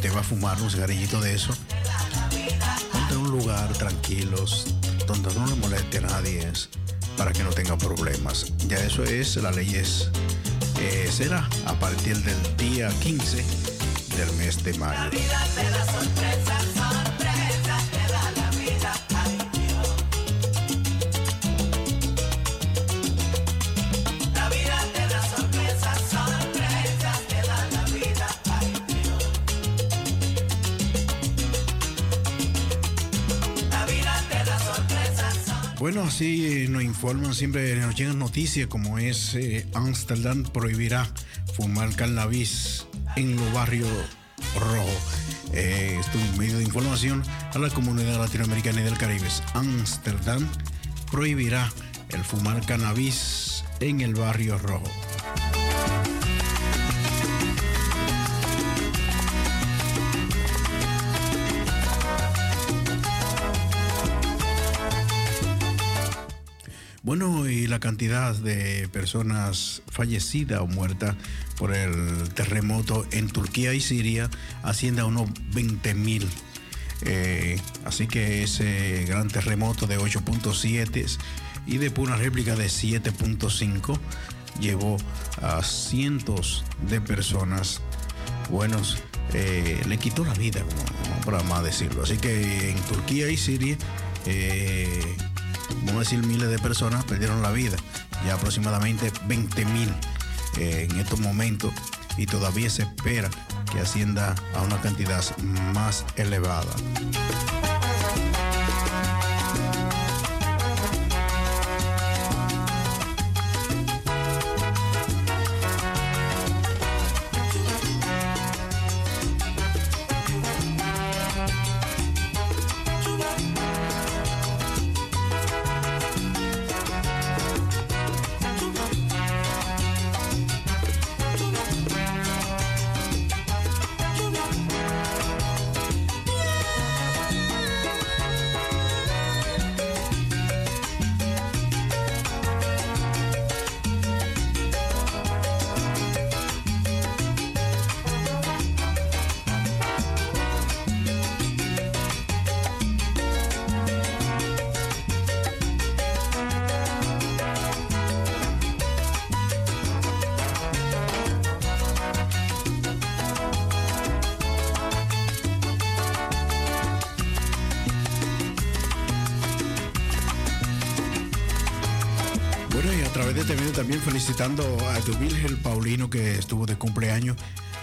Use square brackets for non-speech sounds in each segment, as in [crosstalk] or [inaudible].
te va a fumar un cigarrillito de eso, ponte en un lugar tranquilo, donde no le moleste a nadie, para que no tenga problemas. Ya eso es, la ley es, eh, será a partir del día 15 del mes de mayo. Bueno, así nos informan siempre, nos llegan noticias como es eh, Amsterdam prohibirá fumar cannabis en los barrios rojos. Eh, esto es un medio de información a la comunidad latinoamericana y del Caribe. Amsterdam prohibirá el fumar cannabis en el barrio rojo. Bueno, y la cantidad de personas fallecidas o muertas por el terremoto en Turquía y Siria asciende a unos 20 mil. Eh, así que ese gran terremoto de 8.7 y después una réplica de 7.5 llevó a cientos de personas, buenos, eh, le quitó la vida, como, para más decirlo. Así que en Turquía y Siria eh, vamos a decir miles de personas perdieron la vida, ya aproximadamente 20 mil eh, en estos momentos y todavía se espera que ascienda a una cantidad más elevada.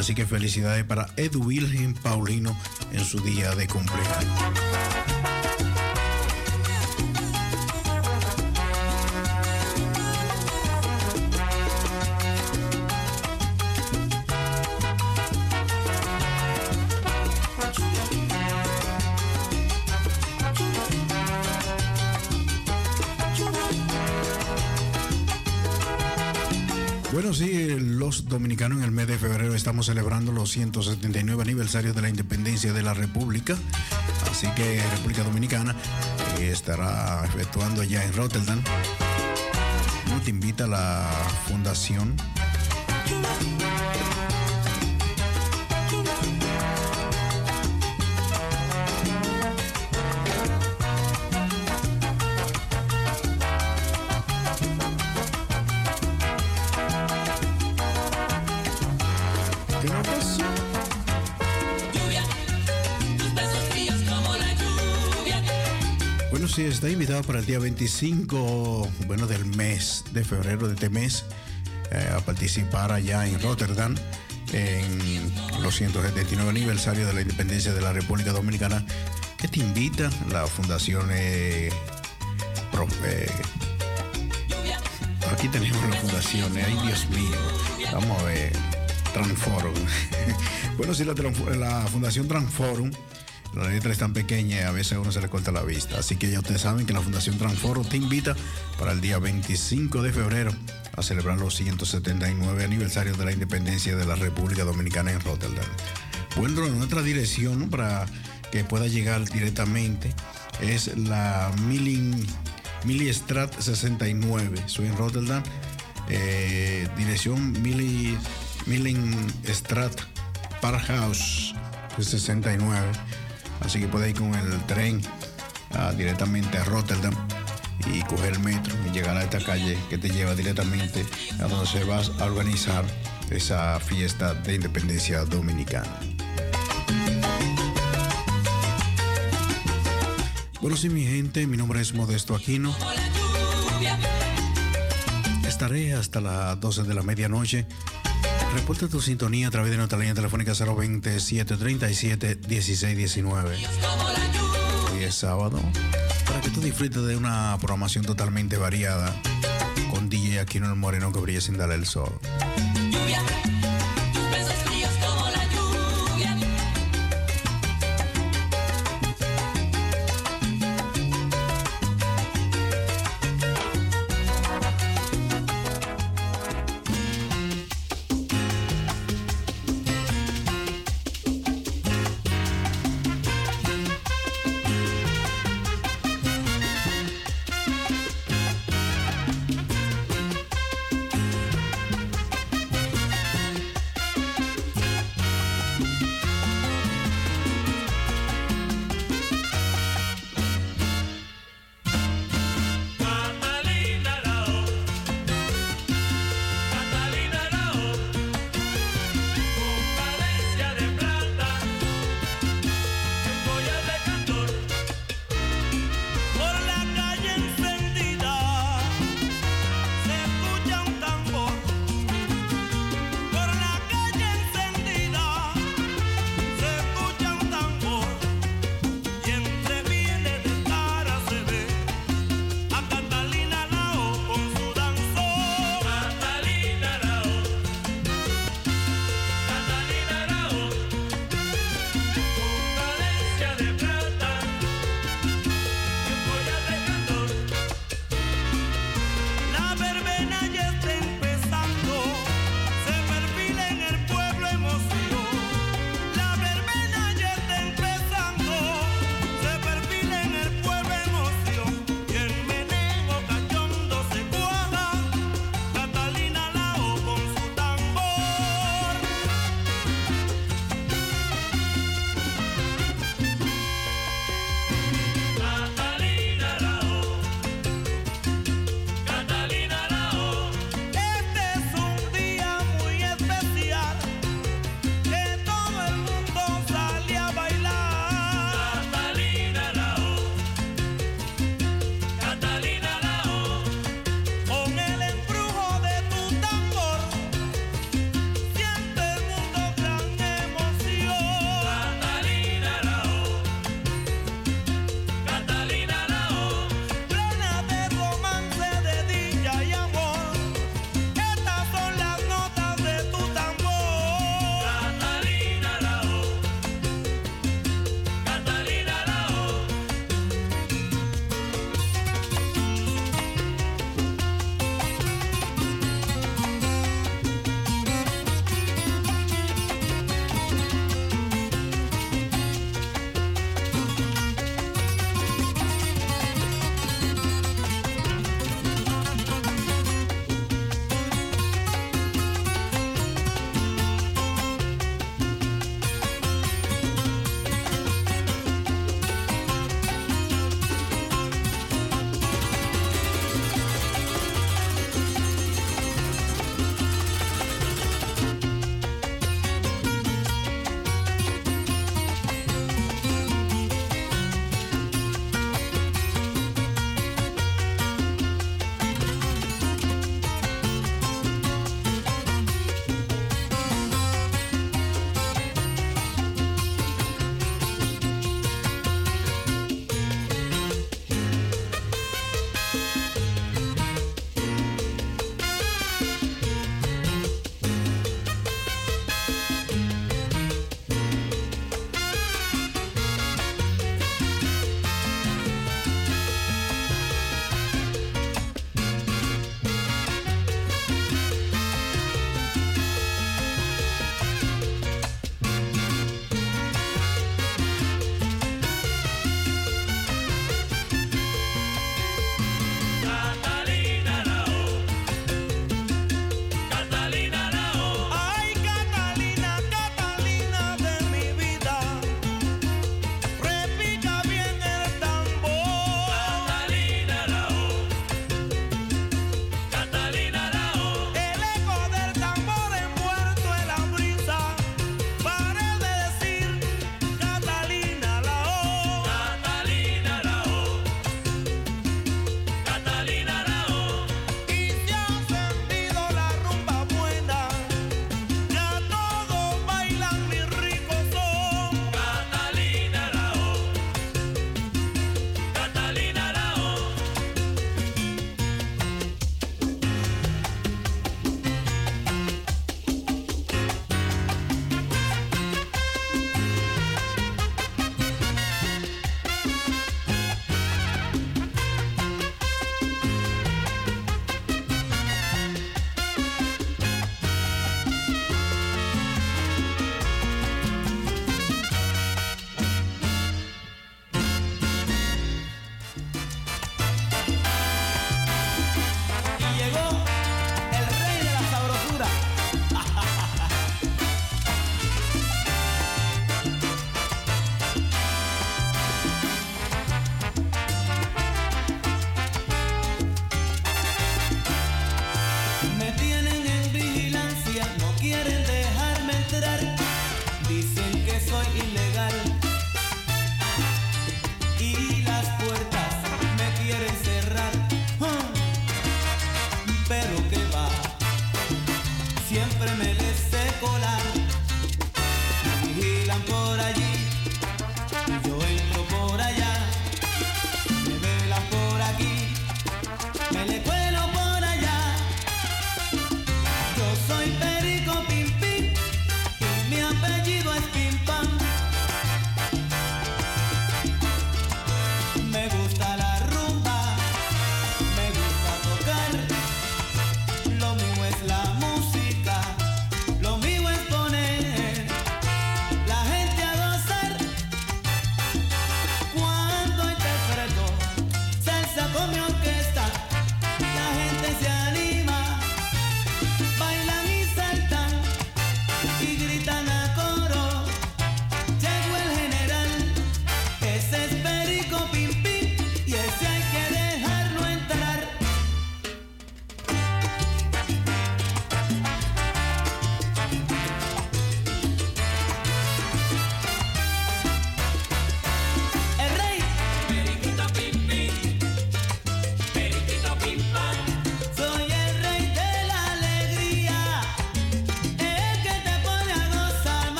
Así que felicidades para Edu Virgen Paulino en su día de cumpleaños. 279 aniversario de la independencia de la República. Así que República Dominicana eh, estará efectuando allá en Rotterdam. Te invita a la Fundación para el día 25, bueno, del mes de febrero de este mes, eh, a participar allá en Rotterdam en los 179 aniversario de la independencia de la República Dominicana, que te invita la Fundación eh, eh, aquí tenemos la fundación, ay Dios mío, vamos a ver, Transforum. [laughs] bueno, sí, la, la Fundación Transforum la letra es tan pequeña y a veces a uno se le corta la vista. Así que ya ustedes saben que la Fundación Transforo te invita para el día 25 de febrero a celebrar los 179 aniversarios de la independencia de la República Dominicana en Rotterdam. Bueno, nuestra dirección para que pueda llegar directamente es la Milling, Millie Strat 69. Soy en Rotterdam. dirección Millie, Milling Strat Parkhouse 69. Así que puede ir con el tren ah, directamente a Rotterdam y coger el metro y llegar a esta calle que te lleva directamente a donde se va a organizar esa fiesta de independencia dominicana. Bueno, sí, mi gente, mi nombre es Modesto Aquino. Estaré hasta las 12 de la medianoche. Reporta tu sintonía a través de nuestra línea telefónica 027 37 16 19. Hoy es sábado. Para que tú disfrutes de una programación totalmente variada con DJ Aquino el Moreno que brilla sin darle el sol.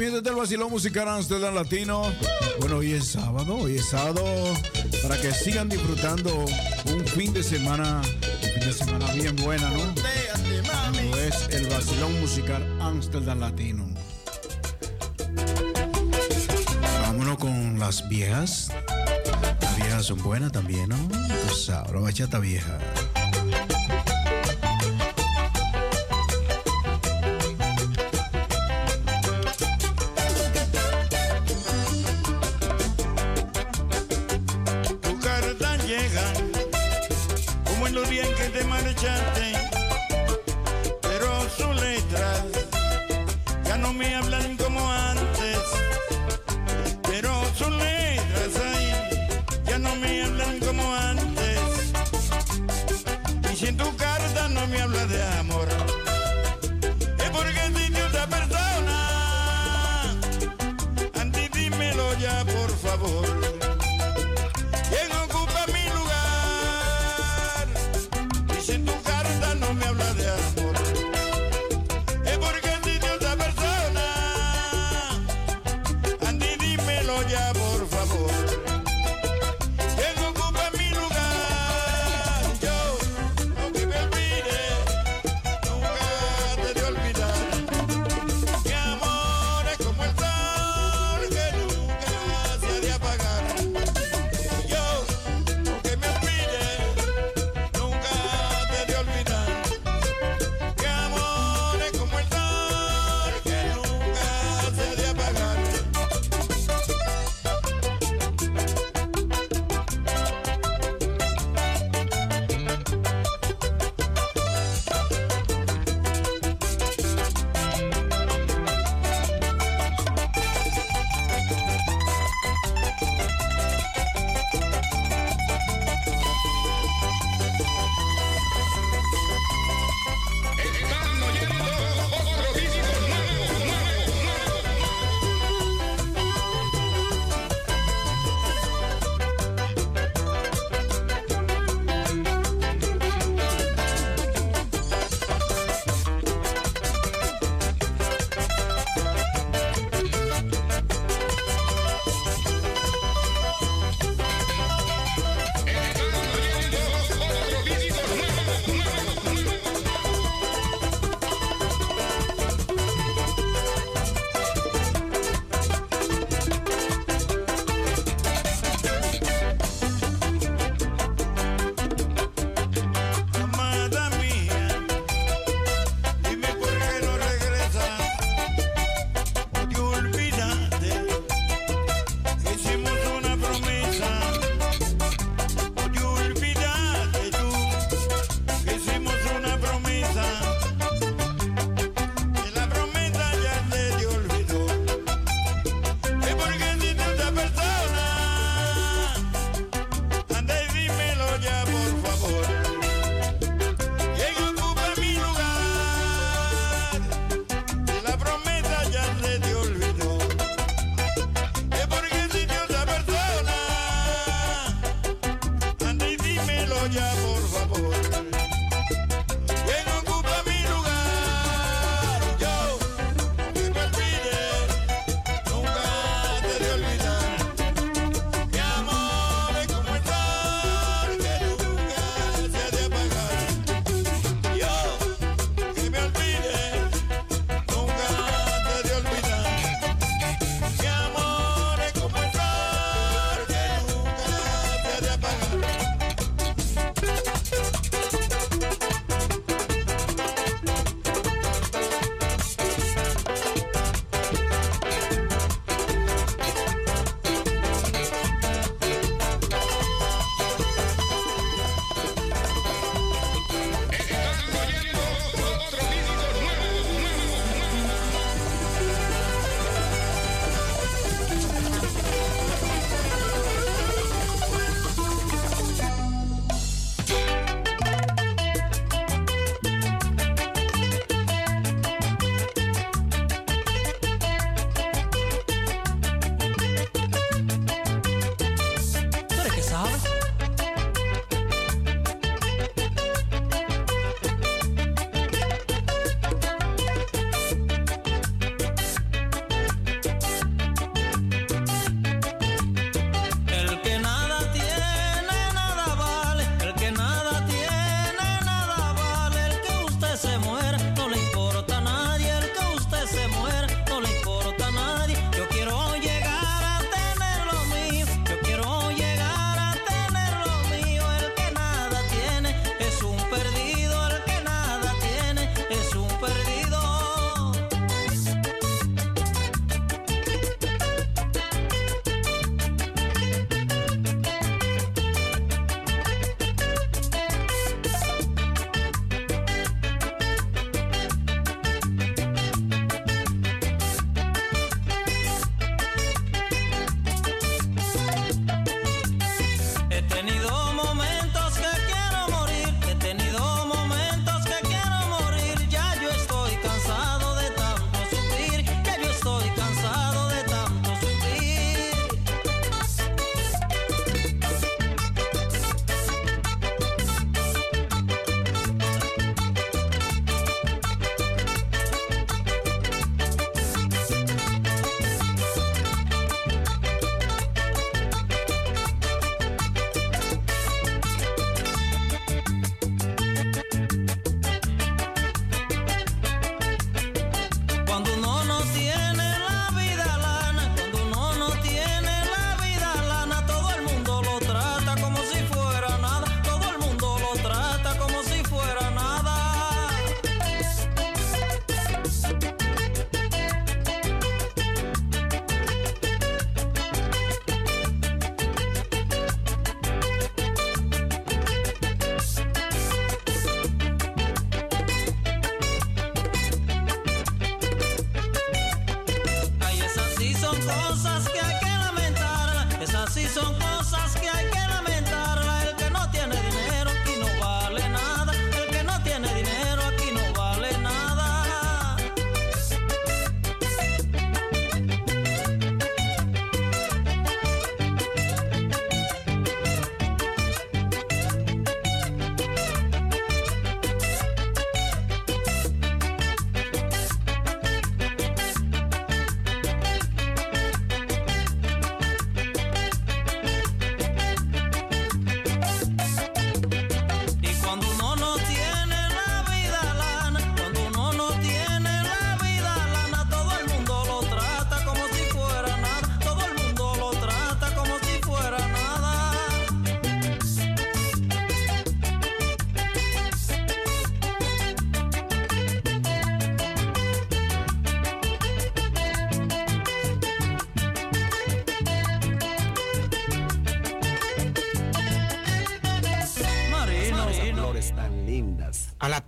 Siguiente del vacilón musical Amsterdam Latino. Bueno, hoy es sábado, hoy es sábado. Para que sigan disfrutando un fin de semana, un fin de semana bien buena, ¿no? es el vacilón musical Amsterdam Latino. Vámonos con las viejas. Las viejas son buenas también, ¿no? Pues ahora bachata vieja.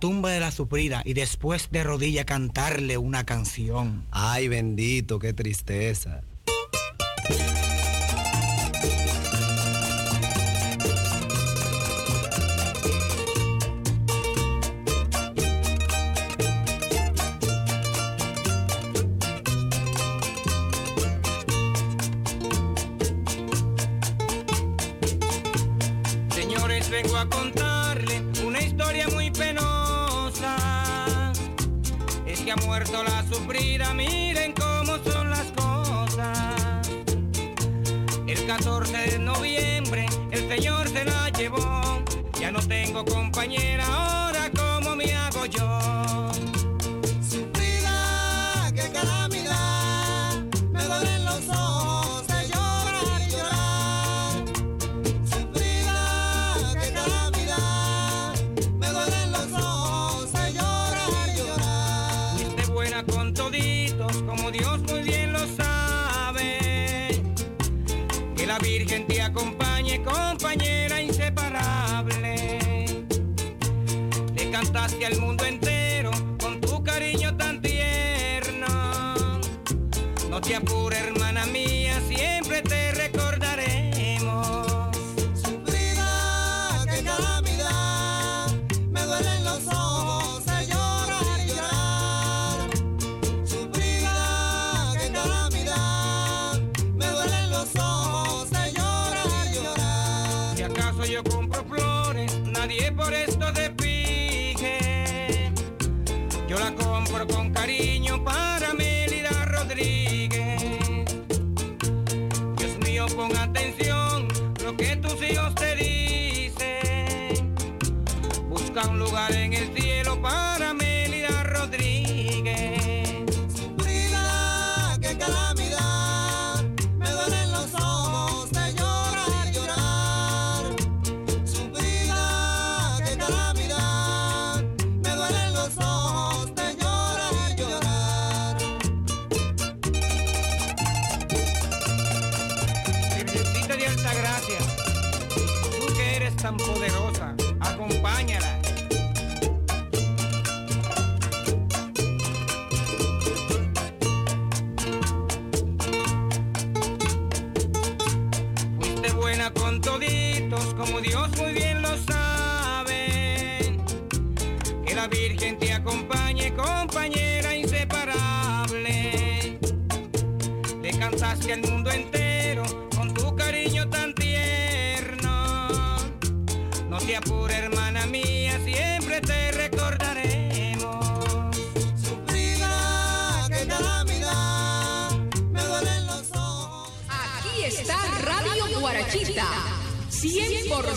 Tumba de la sufrida y después de rodilla cantarle una canción. Ay, bendito, qué tristeza.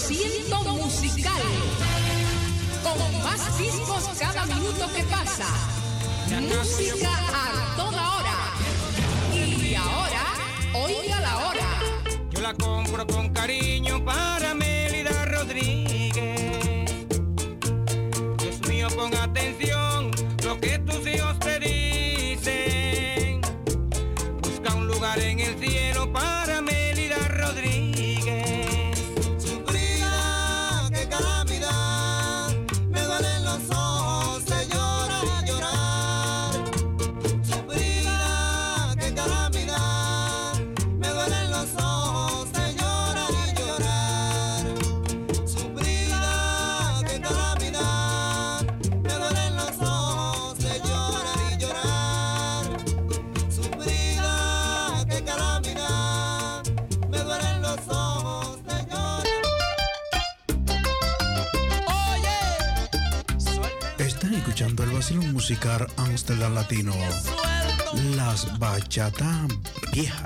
Musical Amsterdam Latino. Las bachatas viejas.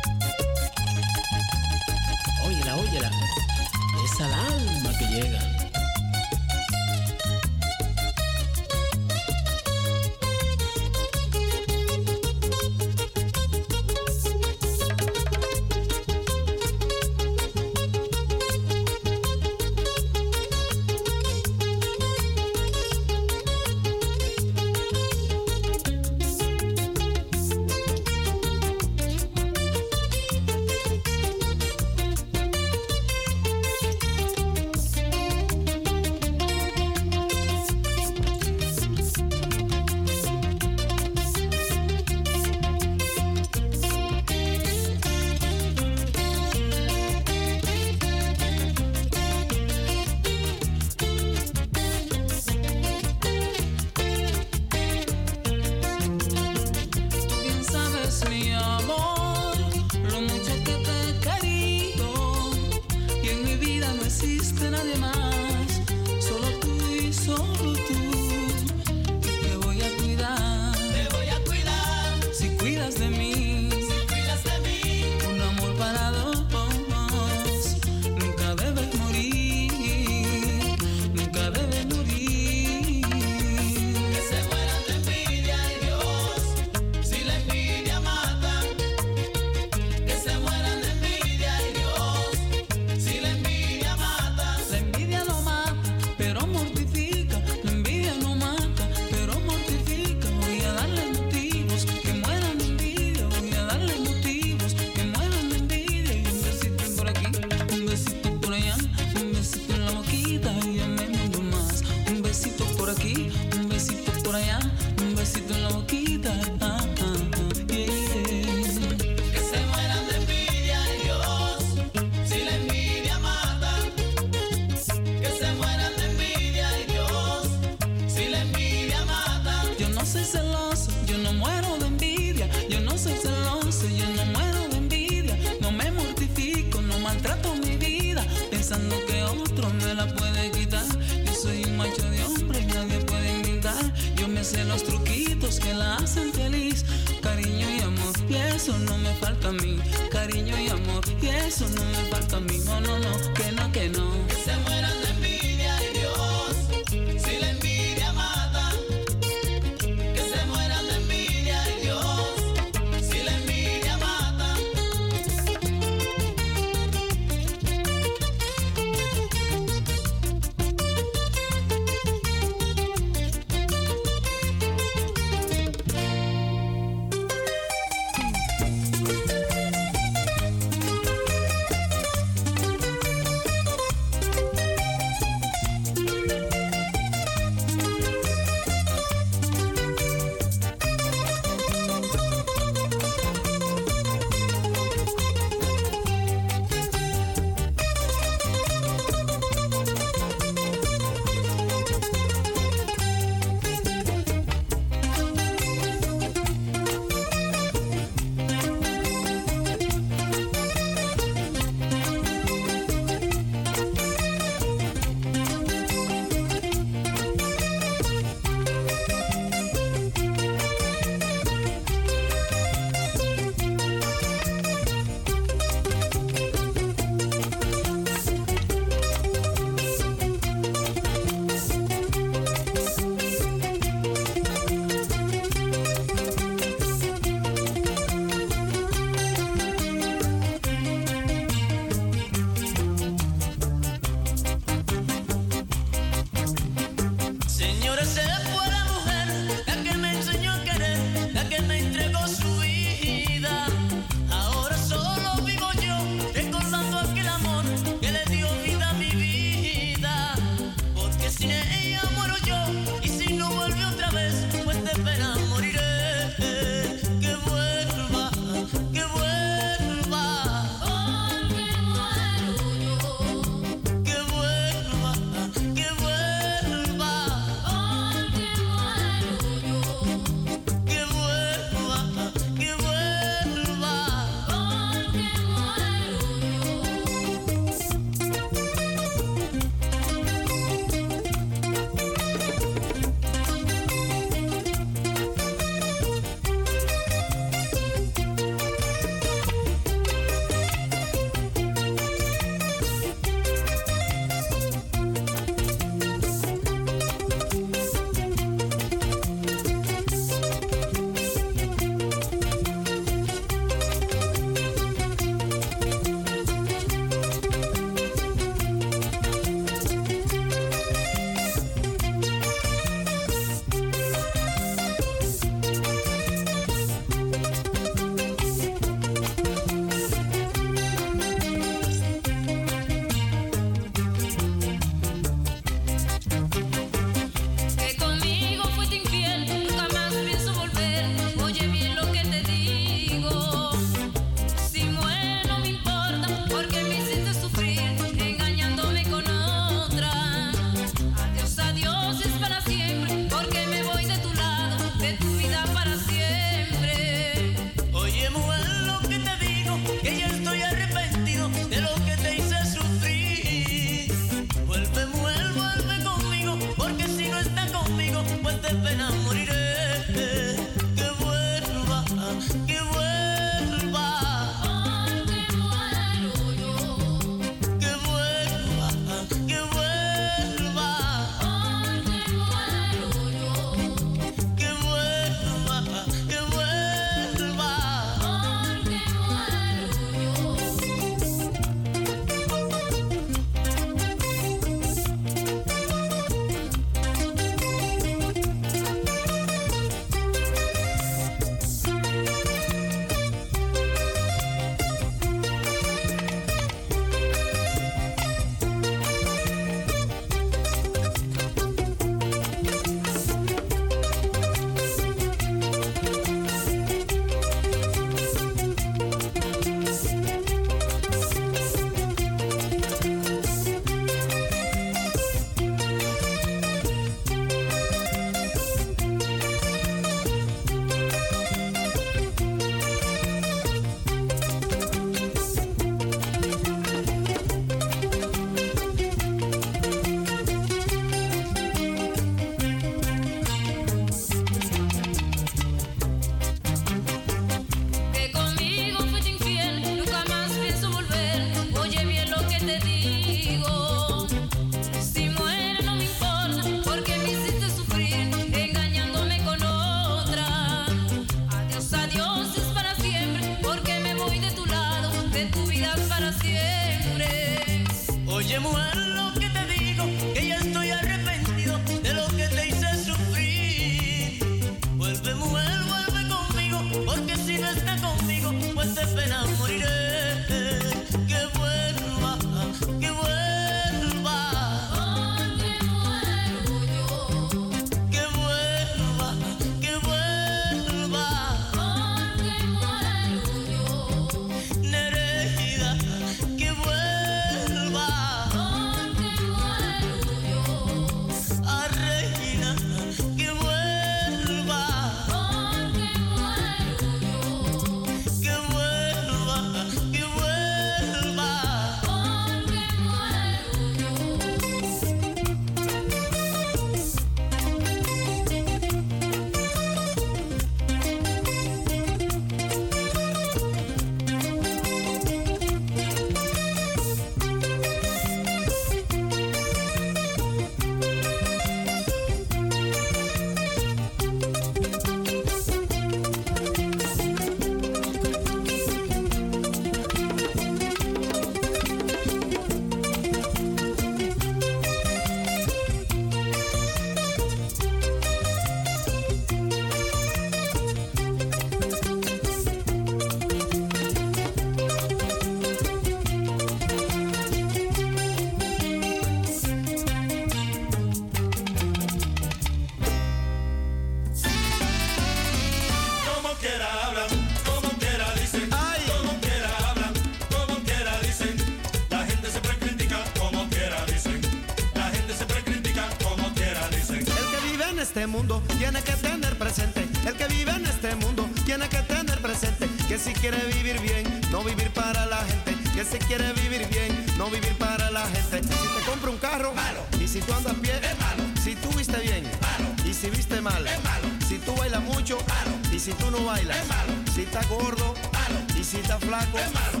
Si quiere vivir bien, no vivir para la gente. Que si quiere vivir bien, no vivir para la gente. Si te compra un carro, malo. Y si tú andas a pie, es malo. Si tú viste bien, malo. Y si viste mal, es malo. Si tú bailas mucho, malo. Y si tú no bailas, es malo. Si estás gordo, malo. Y si estás flaco, es malo.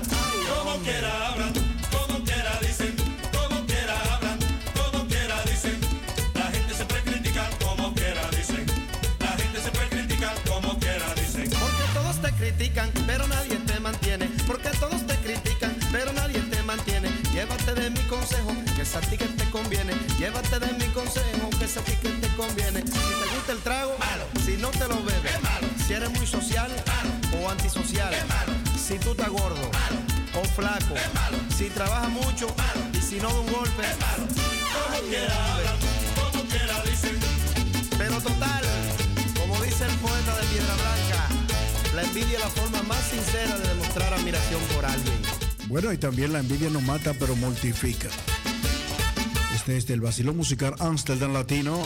Como quiera hablan, a ti que te conviene. Llévate de mi consejo, que es a ti que te conviene. Si te gusta el trago, malo. Si no te lo bebes, malo. Si eres muy social, malo. O antisocial, malo. Si tú estás gordo, malo. O flaco, malo. Si trabajas mucho, malo. Y si no de un golpe, malo. Como quiera hablan, como quiera dicen. Pero total, como dice el poeta de Piedra Blanca, la envidia es la forma más sincera de demostrar admiración por alguien. Bueno, y también la envidia no mata, pero mortifica. Este es el vacilón musical Amsterdam Latino.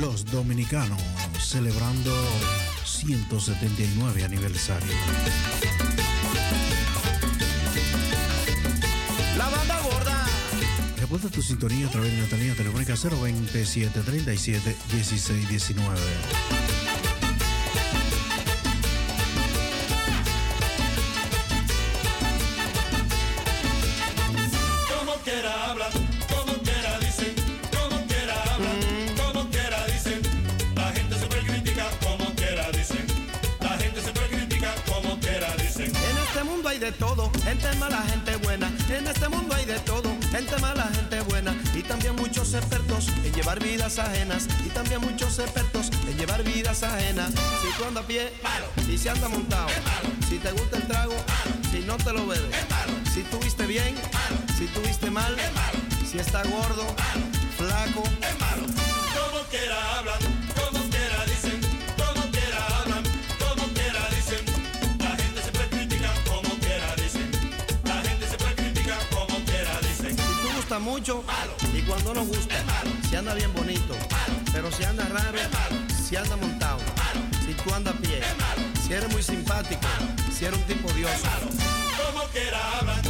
Los dominicanos celebrando 179 aniversario. La banda gorda. Reporta tu sintonía a través de línea telefónica 027 37 16 si andas montado. Si te gusta el trago. Si no te lo bebes. Si tú viste bien. Si tú viste mal. Si está gordo. Flaco, Es malo. Como quiera hablan, como quiera dicen, como quiera hablan, como quiera dicen. La gente siempre critica, como quiera dicen. La gente siempre critica, como quiera dicen. Si tú gusta mucho, malo. Y cuando no gusta, malo. Si anda bien bonito, malo. Pero si anda raro, malo. Si anda montado, malo. Si tú andas a pie, malo. Si eres muy simpático, si eres un tipo dioso. Como quiera hablan,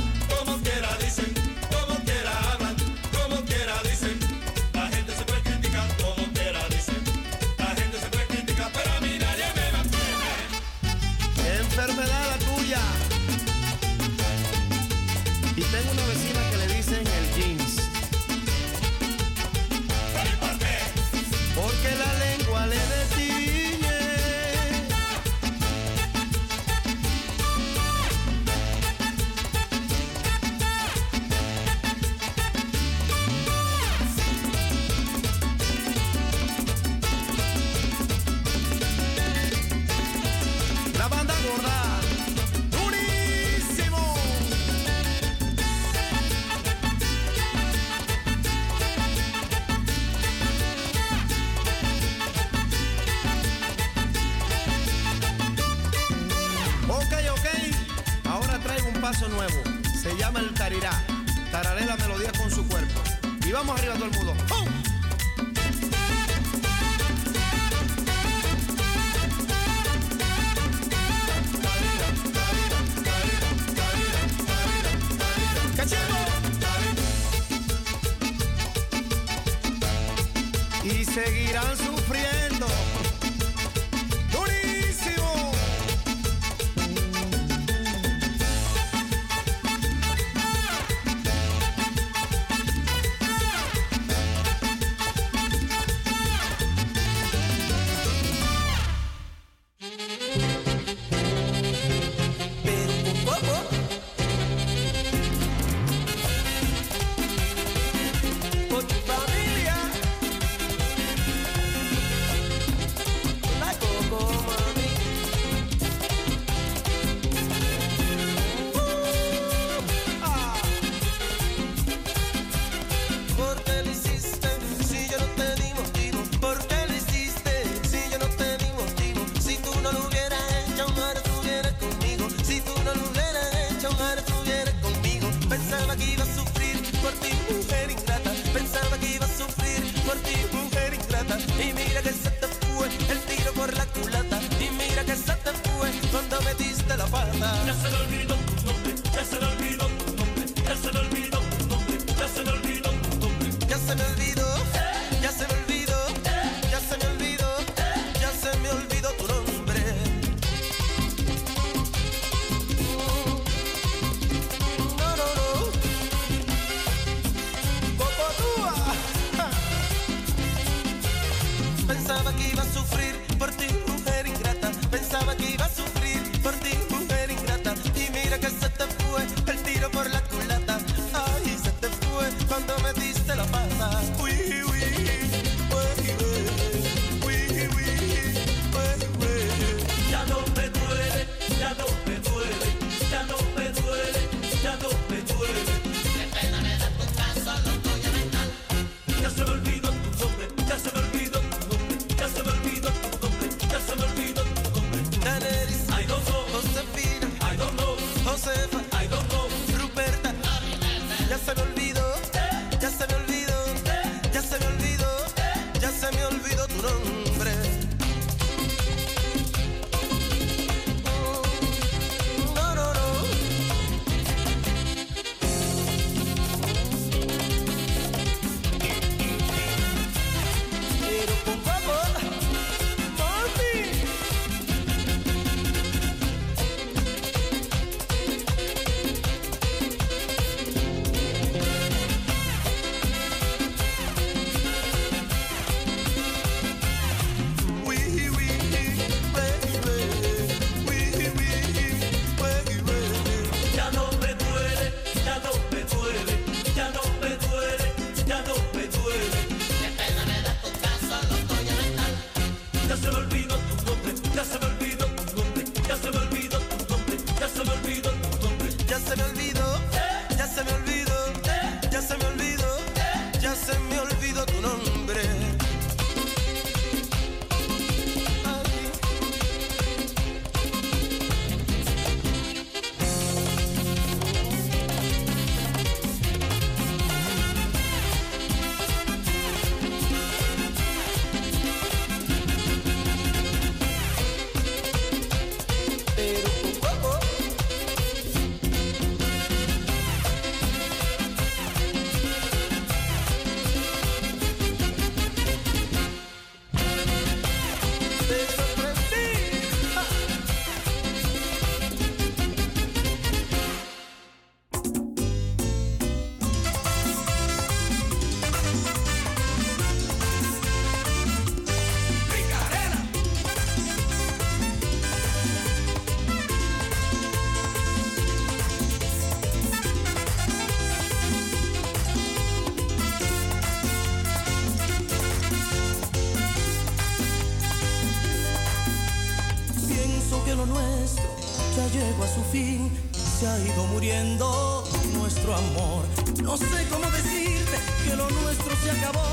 ido muriendo nuestro amor. No sé cómo decirte que lo nuestro se acabó.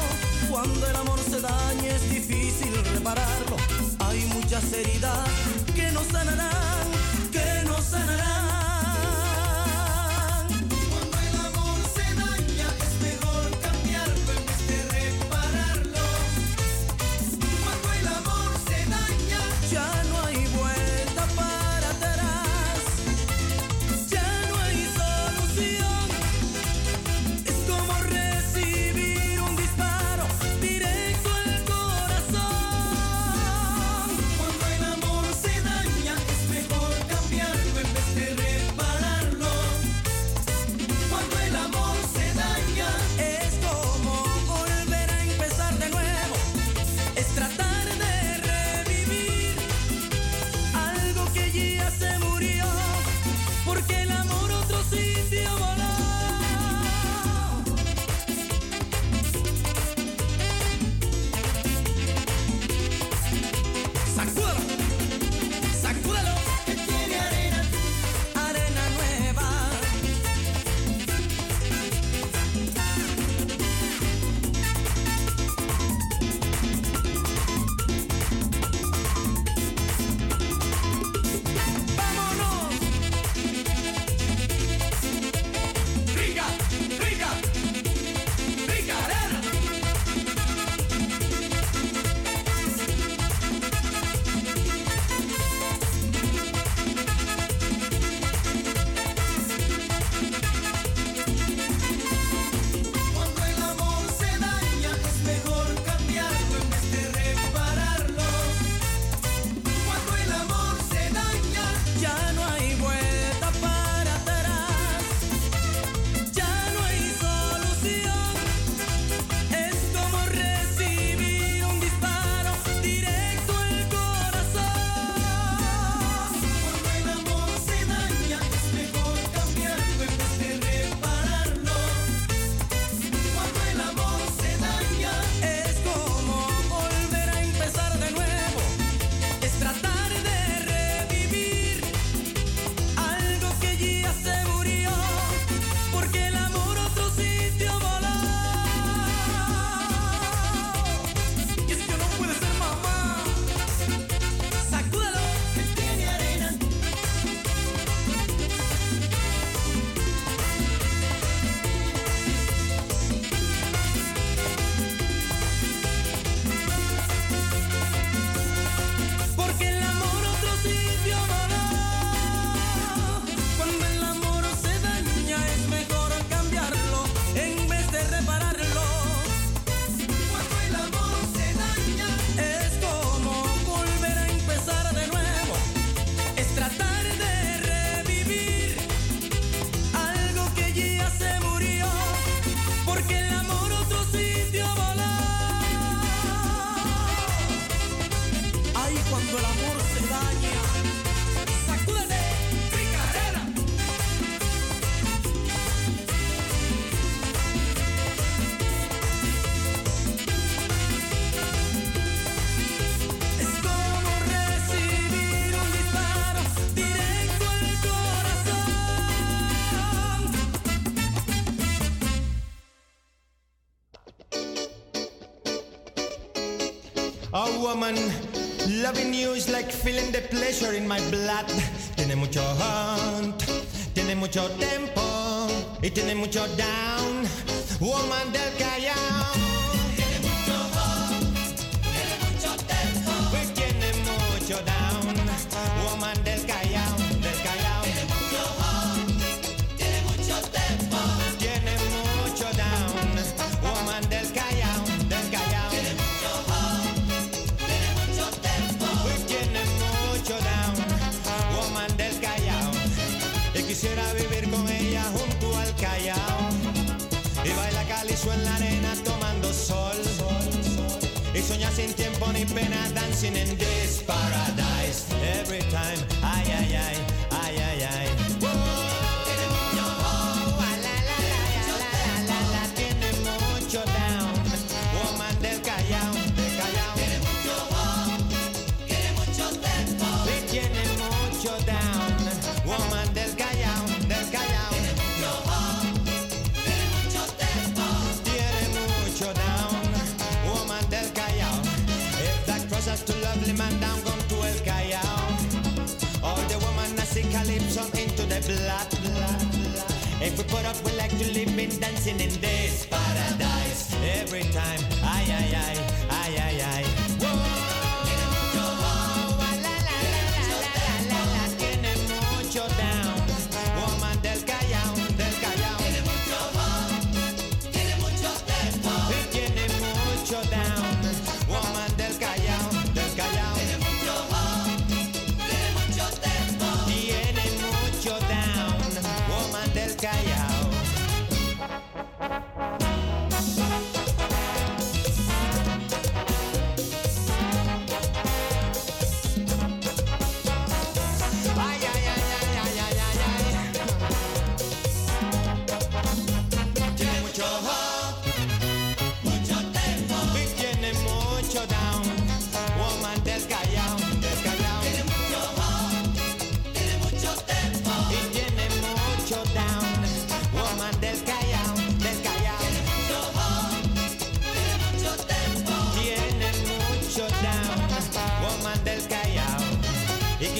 Cuando el amor se daña es difícil repararlo. Hay muchas heridas que no sanarán woman. Loving you is like feeling the pleasure in my blood. Tiene mucho hunt, tiene mucho tempo y tiene mucho down. Woman del callao. Tiene mucho hunt, tiene mucho tempo pues tiene mucho down. en la arena tomando sol. Y soñar sin tiempo ni pena, dancing in this paradise. Every time, ay, ay, ay. If we put up, we like to live in dancing in this paradise. Every time, aye, aye, aye, aye, aye, aye.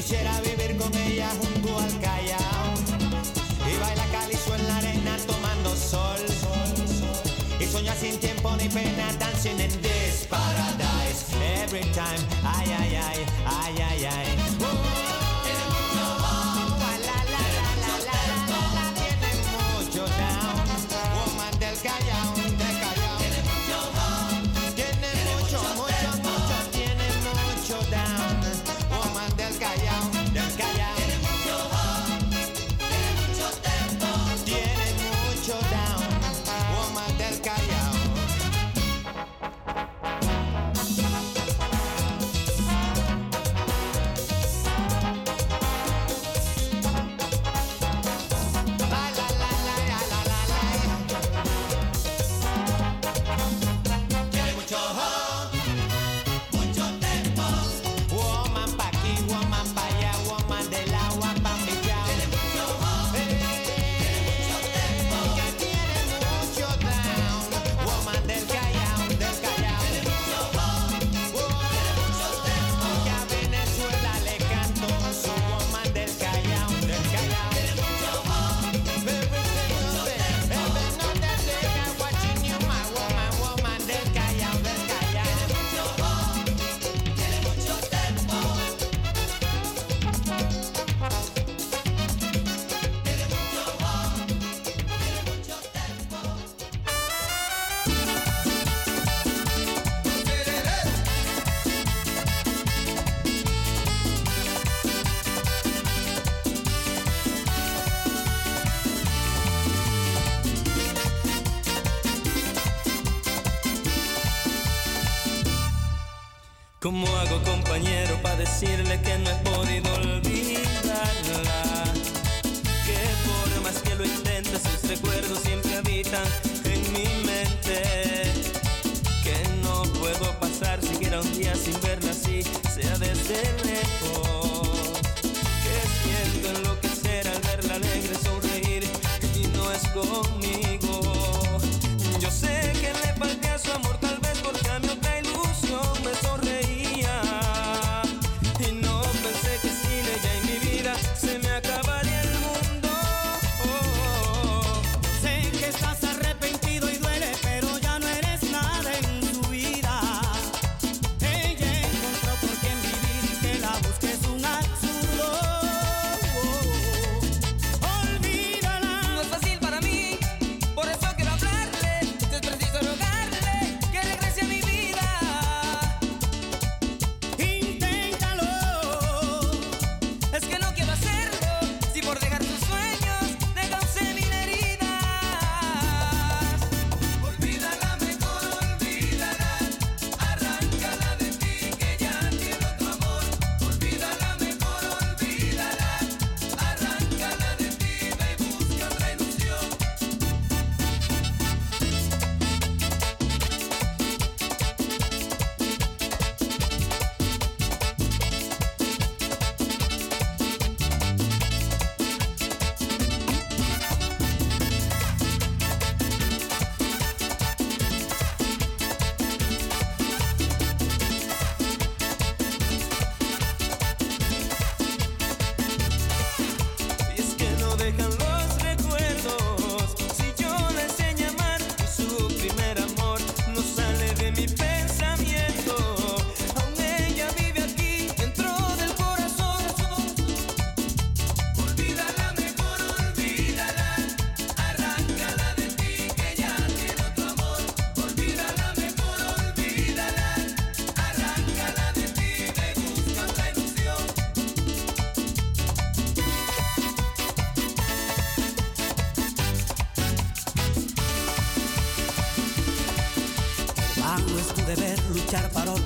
quisiera vivir con ella junto al Callao. Y baila calizo en la arena tomando sol. Y soñar sin tiempo ni pena dancing in this paradise. Every time ay ay ay ay ay ay decirle que no he podido olvidarla. Que por más que lo intentes, sus recuerdos siempre habitan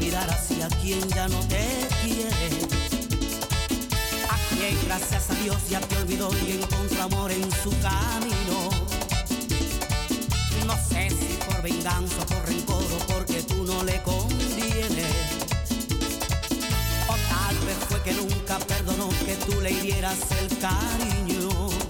mirar hacia quien ya no te quiere. A quien gracias a Dios ya te olvidó y encontró amor en su camino. No sé si por venganza, o por rencor o porque tú no le convienes. O tal vez fue que nunca perdonó que tú le hirieras el cariño.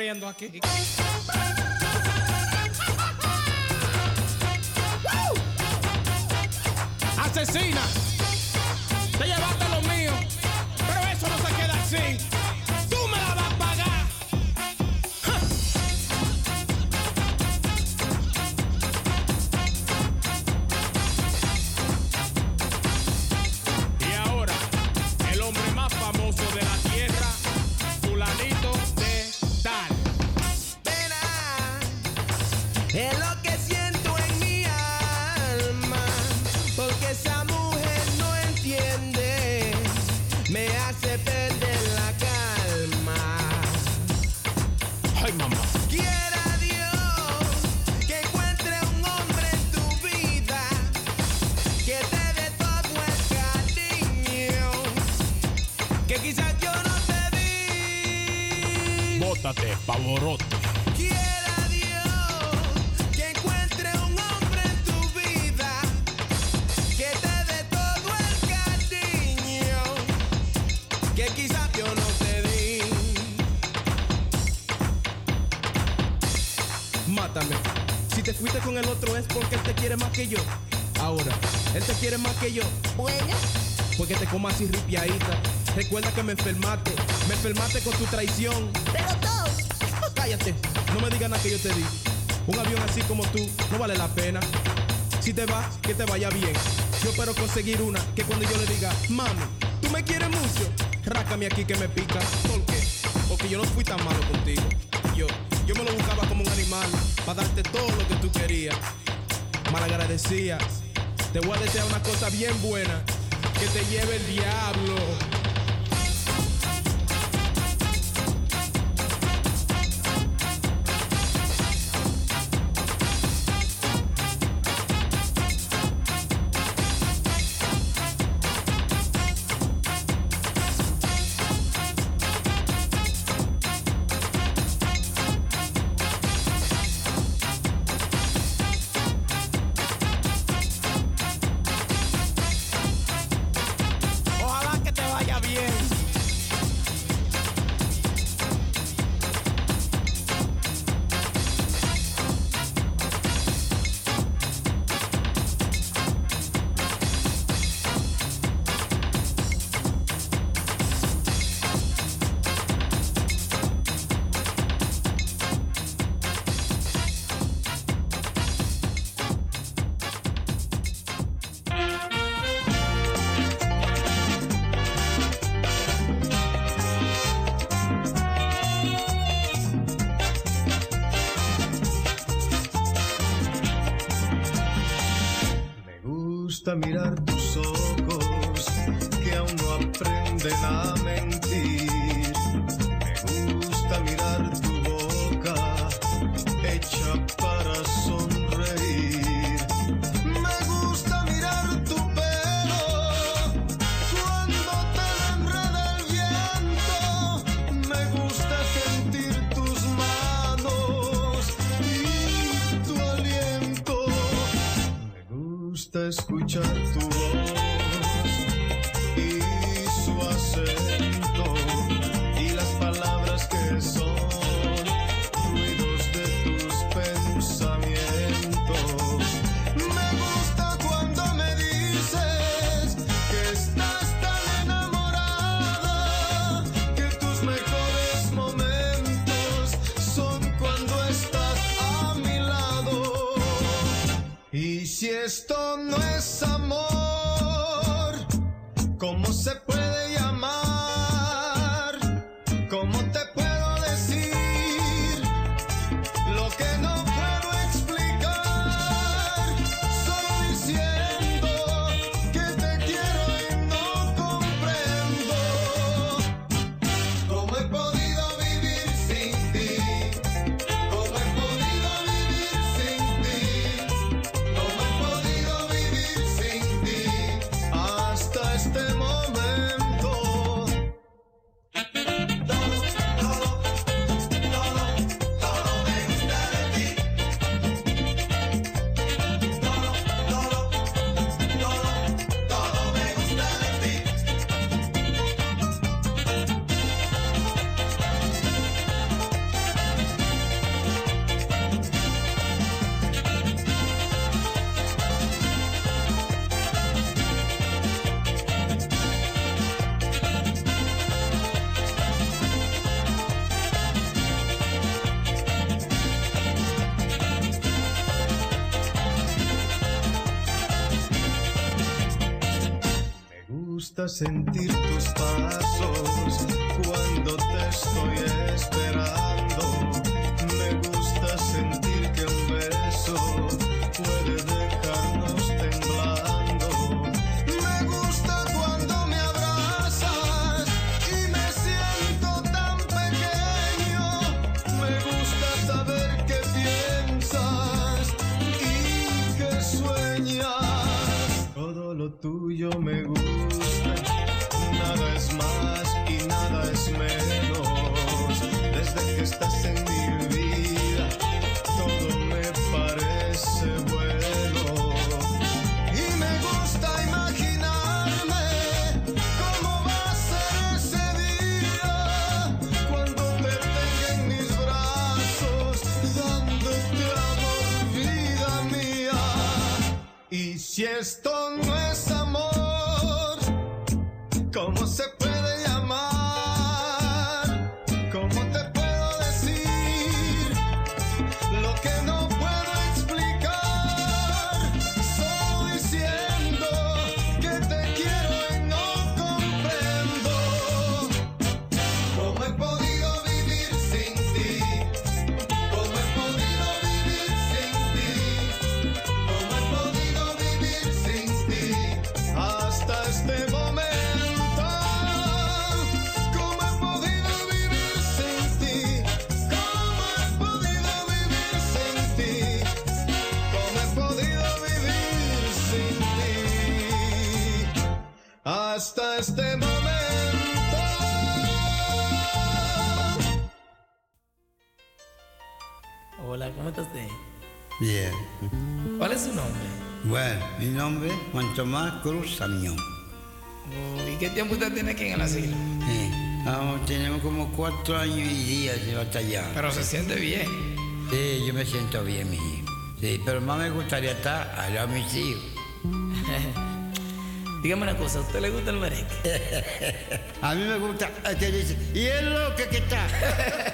Sufriendo aquí. Es lo que siento en mi alma, porque esa mujer no entiende, me hace perder la calma. Ay, mamá. Quiera Dios que encuentre un hombre en tu vida que te dé todo el cariño que quizás yo no te di. Bótate, pavorote. Es porque él te quiere más que yo. Ahora, él te quiere más que yo. Bueno. Porque te comas así ripiadita. Recuerda que me enfermaste. Me enfermaste con tu traición. Pero todos. Cállate. No me digas nada que yo te di. Un avión así como tú no vale la pena. Si te vas, que te vaya bien. Yo espero conseguir una que cuando yo le diga, mami, tú me quieres mucho. Rácame aquí que me pica. ¿Por qué? Porque yo no fui tan malo contigo. Yo, yo me lo buscaba como un animal para darte todo lo que tú querías. Malagradecía. Te voy a desear una cosa bien buena. Que te lleve el diablo. sentir. esto Tomás Cruz Samión. Oh, ¿Y qué tiempo usted tiene aquí en el asilo? Eh, sí. Tenemos como cuatro años y días de batallar. Pero se siente bien. Sí, yo me siento bien, mi hijo. Sí, pero más me gustaría estar al lado mis hijos. [laughs] Dígame una cosa, ¿a usted le gusta el merengue? [laughs] a mí me gusta. Usted dice, y es loco que está. [laughs]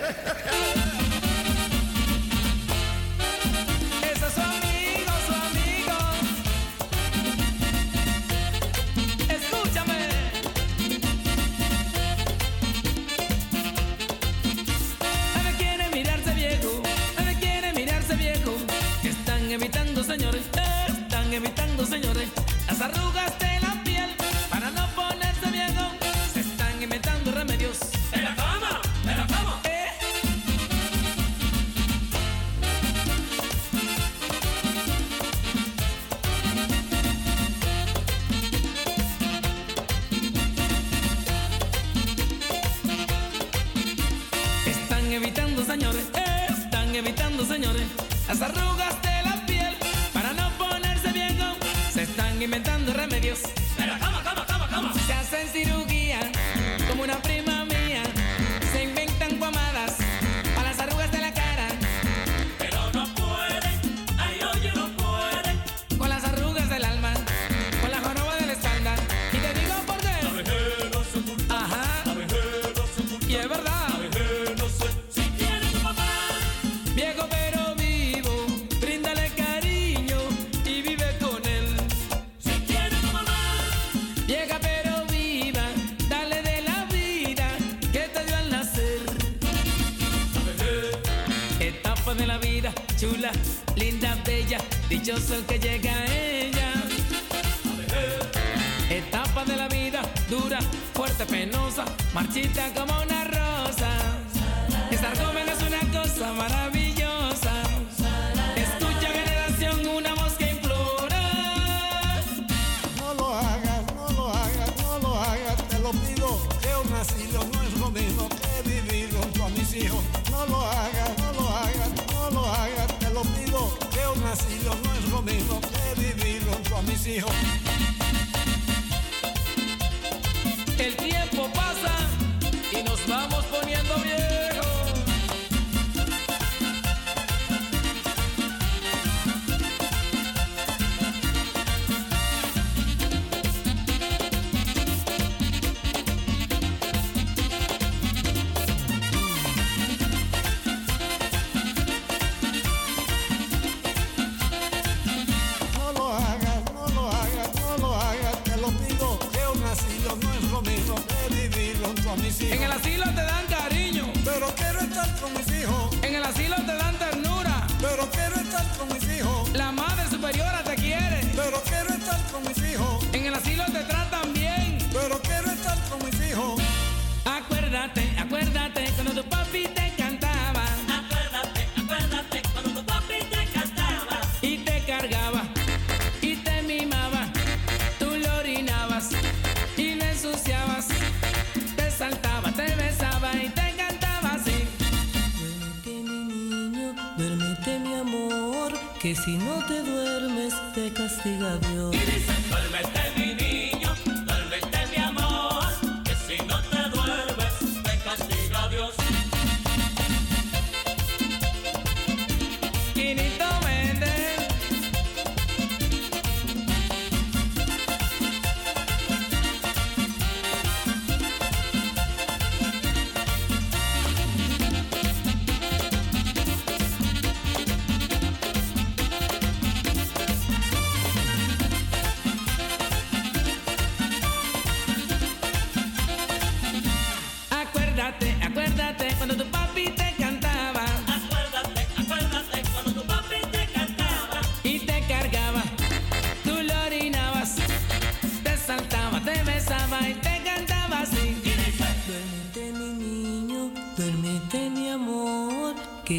duermes te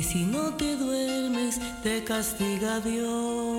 si no te duermes te castiga Dios.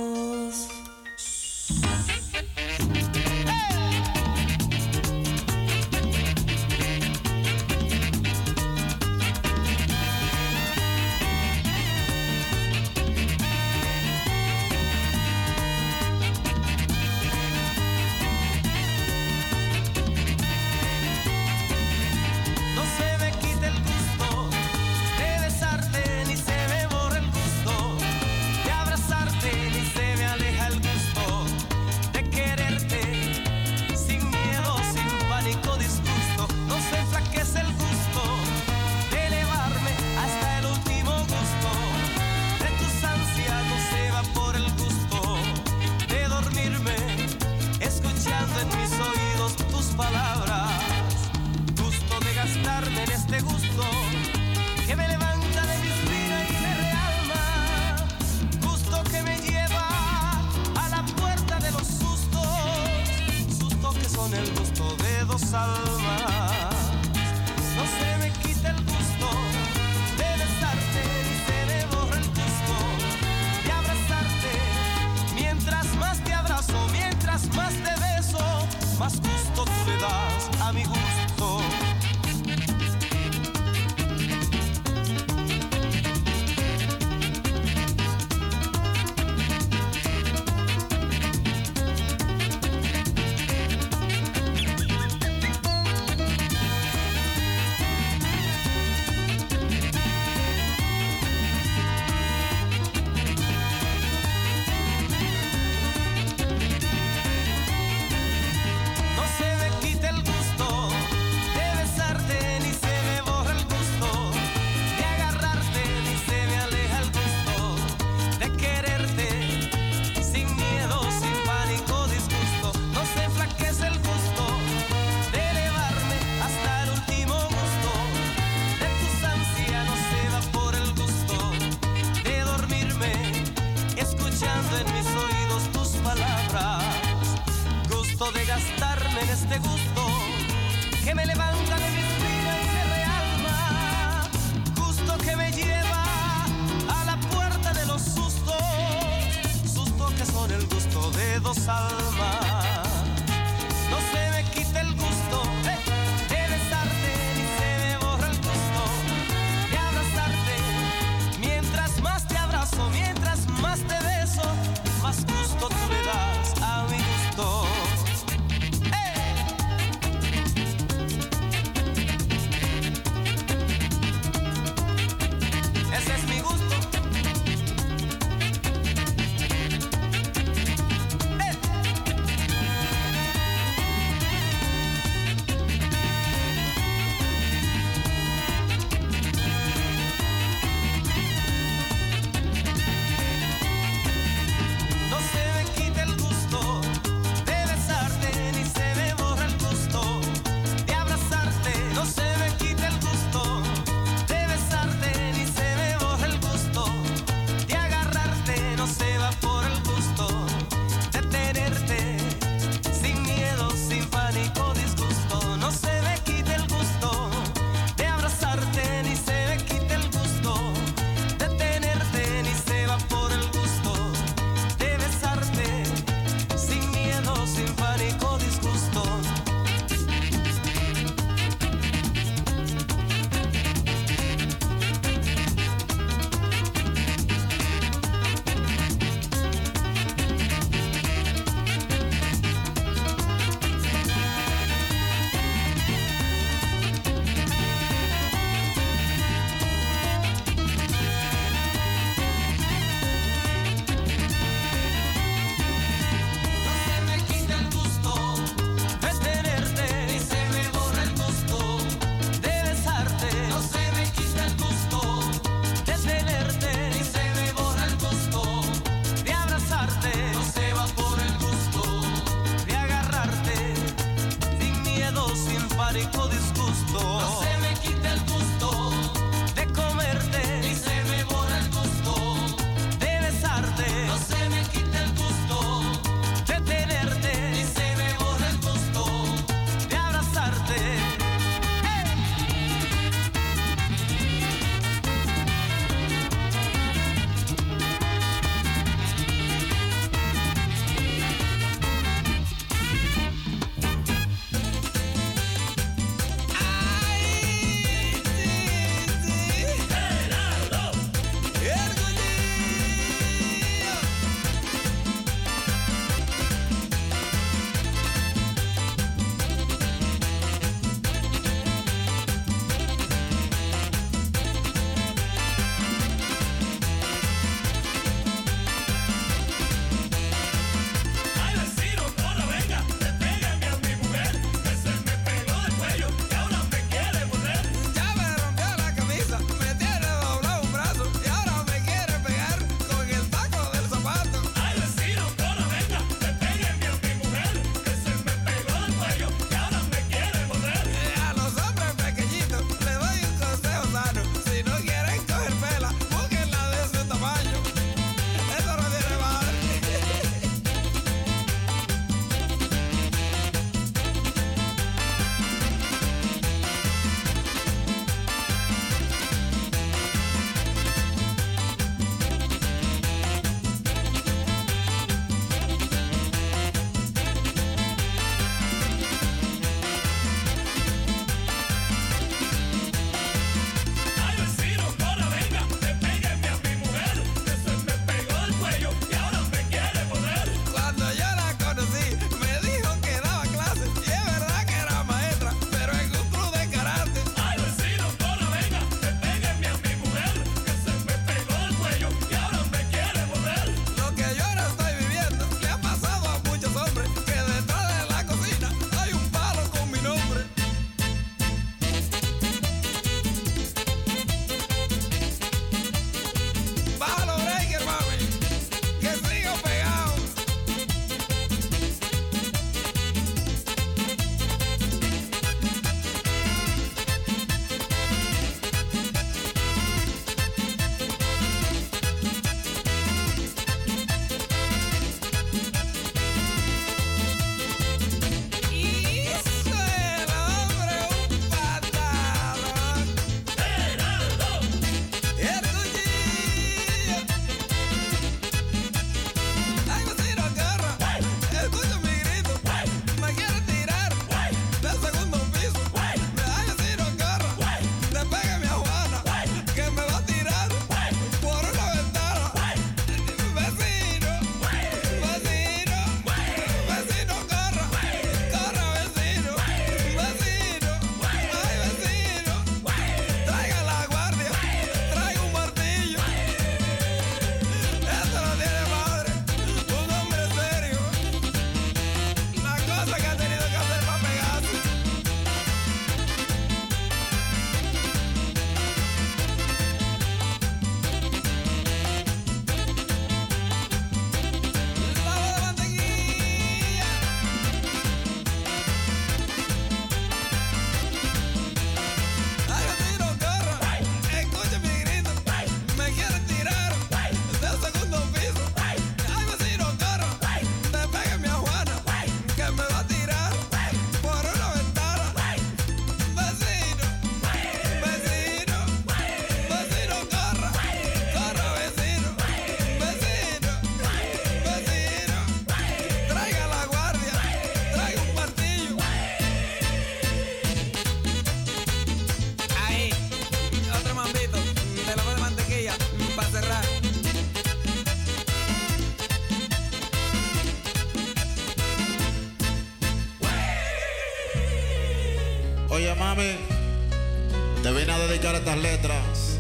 Estas letras.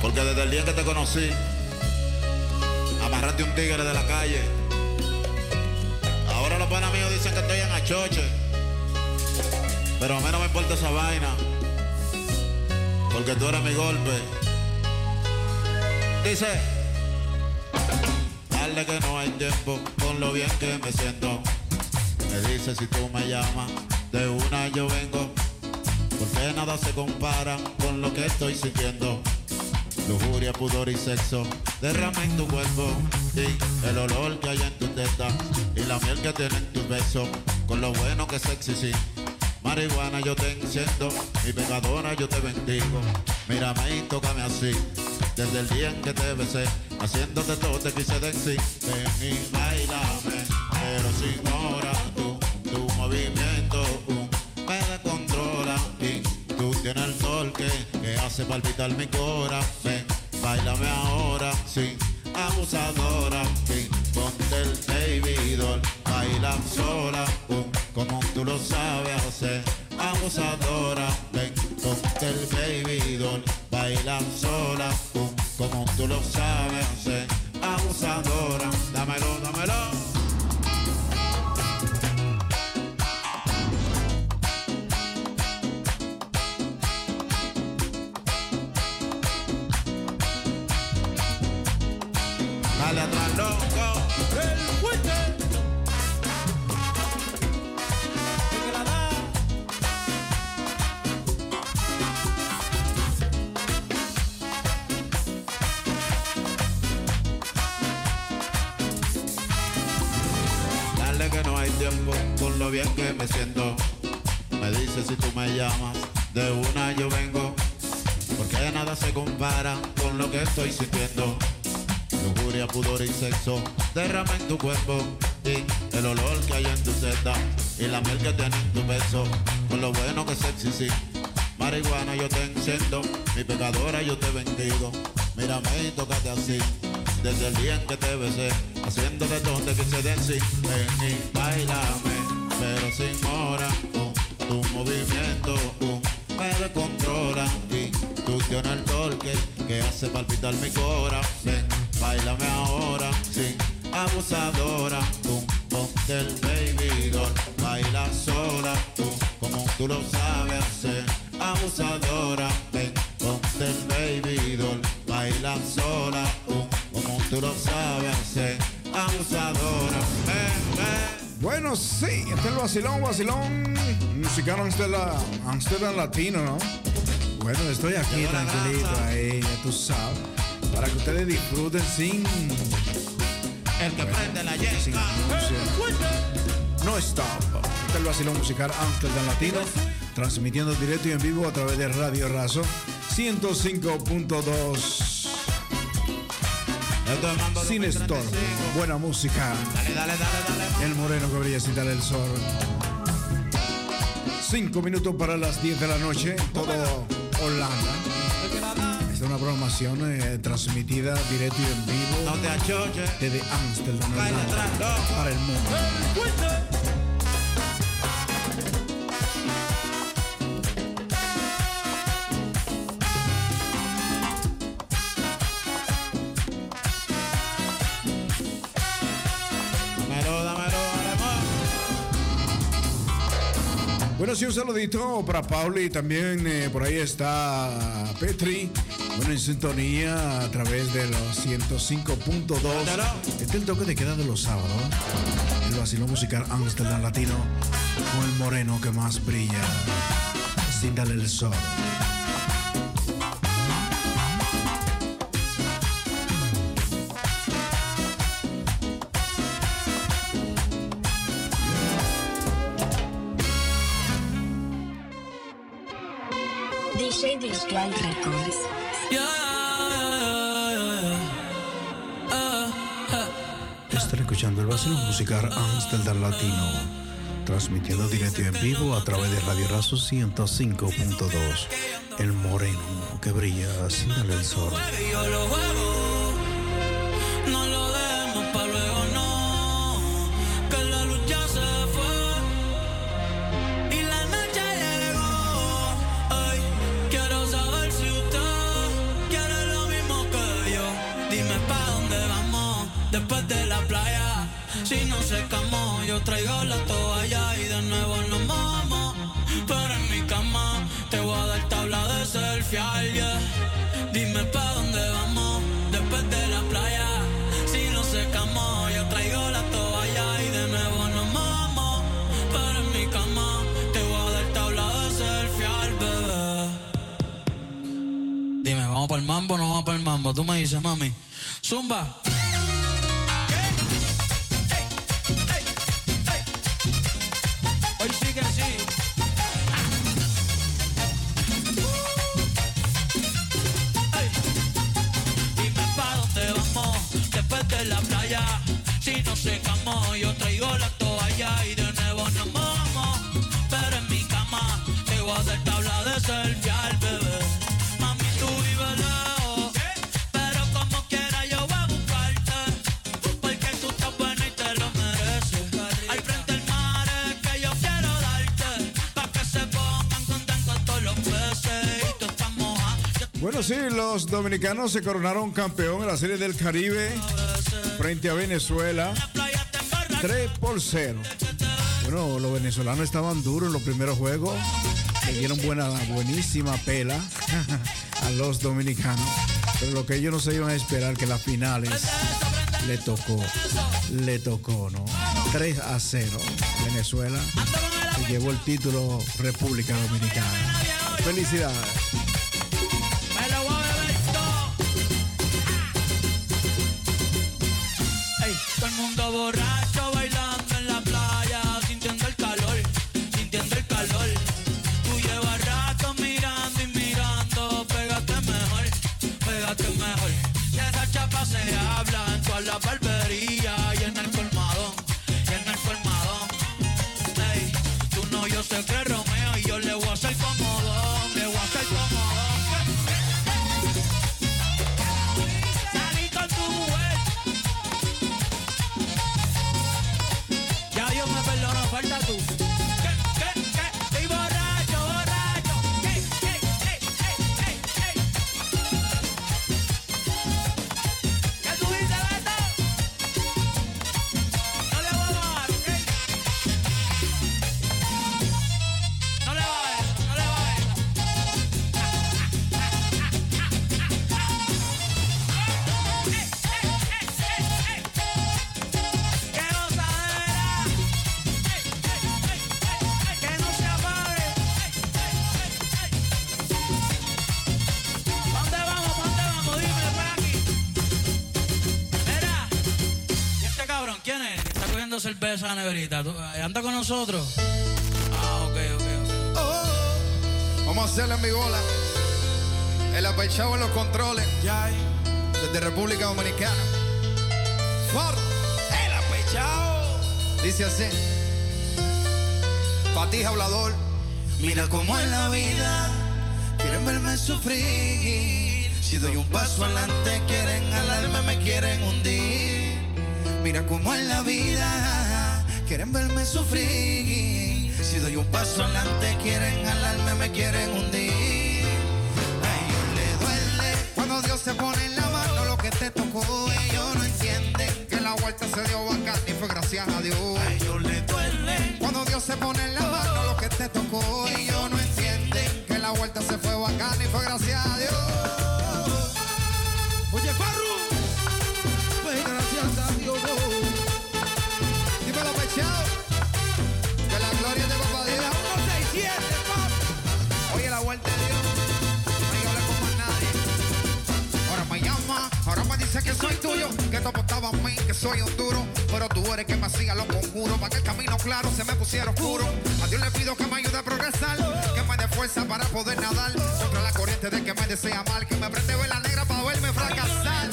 Porque desde el día que te conocí, amarraste un tigre de la calle. Ahora los panas míos dicen que estoy en achoche. Pero a mí no me importa esa vaina. Porque tú eres mi golpe. Dice. Dale que no hay tiempo con lo bien que me siento. Me dice si tú me llamas, de una yo vengo. Porque nada se compara con lo que estoy sintiendo. Lujuria, pudor y sexo derrama en tu cuerpo. Y el olor que hay en tu teta. Y la miel que tiene en tus besos. Con lo bueno que sexy, sí. Marihuana yo te enciendo. Mi pecadora yo te bendigo. Mírame y tócame así. Desde el día en que te besé. Haciéndote todo te quise decir. Ven y bailame. Palpitar mi corazón. Ven, bailame ahora, sí, abusadora. Tiempo con lo bien que me siento. Me dice si tú me llamas, de una yo vengo. Porque nada se compara con lo que estoy sintiendo. Lujuria, pudor y sexo derrama en tu cuerpo y el olor que hay en tu seta y la miel que tiene en tu beso con lo bueno que sexy sí. Marihuana yo te enciendo, mi pecadora yo te bendigo. Mírame y tócate así, desde el día en que te besé, haciéndote todo te quise decir. Ven y bailame, pero sin hora, uh, tu movimiento uh, me descontrola. Y tú tienes el torque que hace palpitar mi corazón. Ven, bailame ahora, sí, abusadora, tú ponte el baby doll, baila sola, tú como tú lo sabes hacer, abusadora, ven, ponte el baby doll, baila sola, tú como tú lo sabes hacer, abusadora, ven, ven. Bueno, sí, este es el vacilón, vacilón musical Amsterdam, Amsterdam latino, ¿no? Bueno, estoy aquí tranquilito ahí, ya tú sabes, para que ustedes disfruten sin... El que prende la yesca. No stop. Este es el vacilón musical Amsterdam Latino, transmitiendo directo y en vivo a través de Radio Razo 105.2. Sin estorbo, buena música. Dale, dale, dale, dale. El moreno que brilla sin dar el sol. Cinco minutos para las 10 de la noche, todo Holanda. Esta es una programación eh, transmitida directo y en vivo No te achoches. desde Amsterdam Holanda, para el mundo. Bueno, sí, un saludito para Pauli y también eh, por ahí está Petri. Bueno, en sintonía a través de los 105.2. Este es el toque de queda de los sábados. El vacilón musical Amsterdam Latino con el moreno que más brilla. Sin darle el sol. Virtual Records. Están escuchando el vacilón musical Amsterdam Latino. Transmitiendo directo y en vivo a través de Radio Razo 105.2. El moreno que brilla sin darle el sol. Yo lo el mambo no vamos para el mambo? Tú me dices, mami. Zumba. Los dominicanos se coronaron campeón en la Serie del Caribe frente a Venezuela. 3 por 0. Bueno, los venezolanos estaban duros en los primeros juegos. Le dieron buena, buenísima pela [laughs] a los dominicanos. Pero lo que ellos no se iban a esperar que las finales le tocó. Le tocó, ¿no? 3 a 0. Venezuela se llevó el título República Dominicana. Felicidades. En la neverita. ¿Tú- eh, ¿Anda con nosotros? Ah, ok, ok, ok. Vamos a hacerle en mi bola. El apechado en los controles. Desde República Dominicana. Ford. El apechado. Dice así. Patija hablador. Mira cómo es la vida, quieren verme sufrir. Si doy un paso adelante, quieren alarme, me quieren hundir. Mira cómo es la vida, quieren verme sufrir. Si doy un paso adelante, quieren alarme, me quieren hundir. A ellos les duele Cuando Dios se pone en la mano lo que te tocó. Ellos no entienden que la vuelta se dio bacán y fue gracias a Dios. A ellos les duele Cuando Dios se pone en la mano lo que te tocó. Ellos no entienden que la vuelta se fue bacán y fue gracias a Dios. Soy un duro, pero tú eres que me hacía los conjuros, para que el camino claro se me pusiera oscuro. A Dios le pido que me ayude a progresar, que me dé fuerza para poder nadar, contra la corriente de que me desea mal, que me prende vela negra para verme fracasar.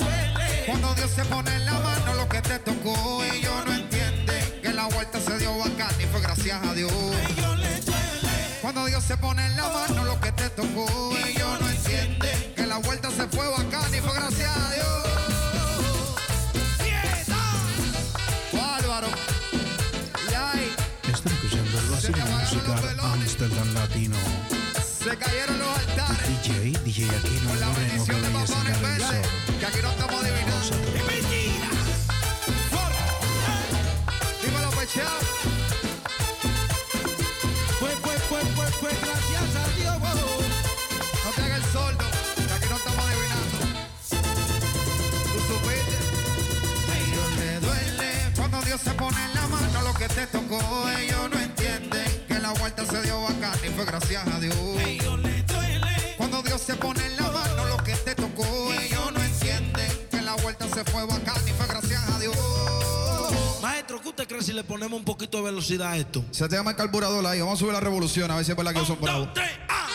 Cuando Dios se pone en la mano lo que te tocó, ellos no entienden que la vuelta se dio bacán y fue gracias a Dios. Cuando Dios se pone en la mano lo que te tocó, ellos no entienden que la vuelta se fue bacán y fue gracias a Dios. cayeron los altares. DJ, DJ, aquí no Con la bendición de papá en verde, que aquí no estamos adivinando. ¡Es mentira! Dímelo, pechado. Pues, pues, pues, pues, pues, gracias a Dios. No te hagas el sordo, que aquí no estamos adivinando. Tú supiste. Pero le duele cuando Dios se pone en la mano lo que te tocó. Ellos no entienden que la vuelta se dio bacana y fue gracias a Dios. se fue bacán y gracias a Dios. Maestro, ¿qué usted cree si le ponemos un poquito de velocidad a esto? Se te llama el carburador ahí. Vamos a subir la revolución a ver si es verdad que yo soy bravo. Dos, tres, ah.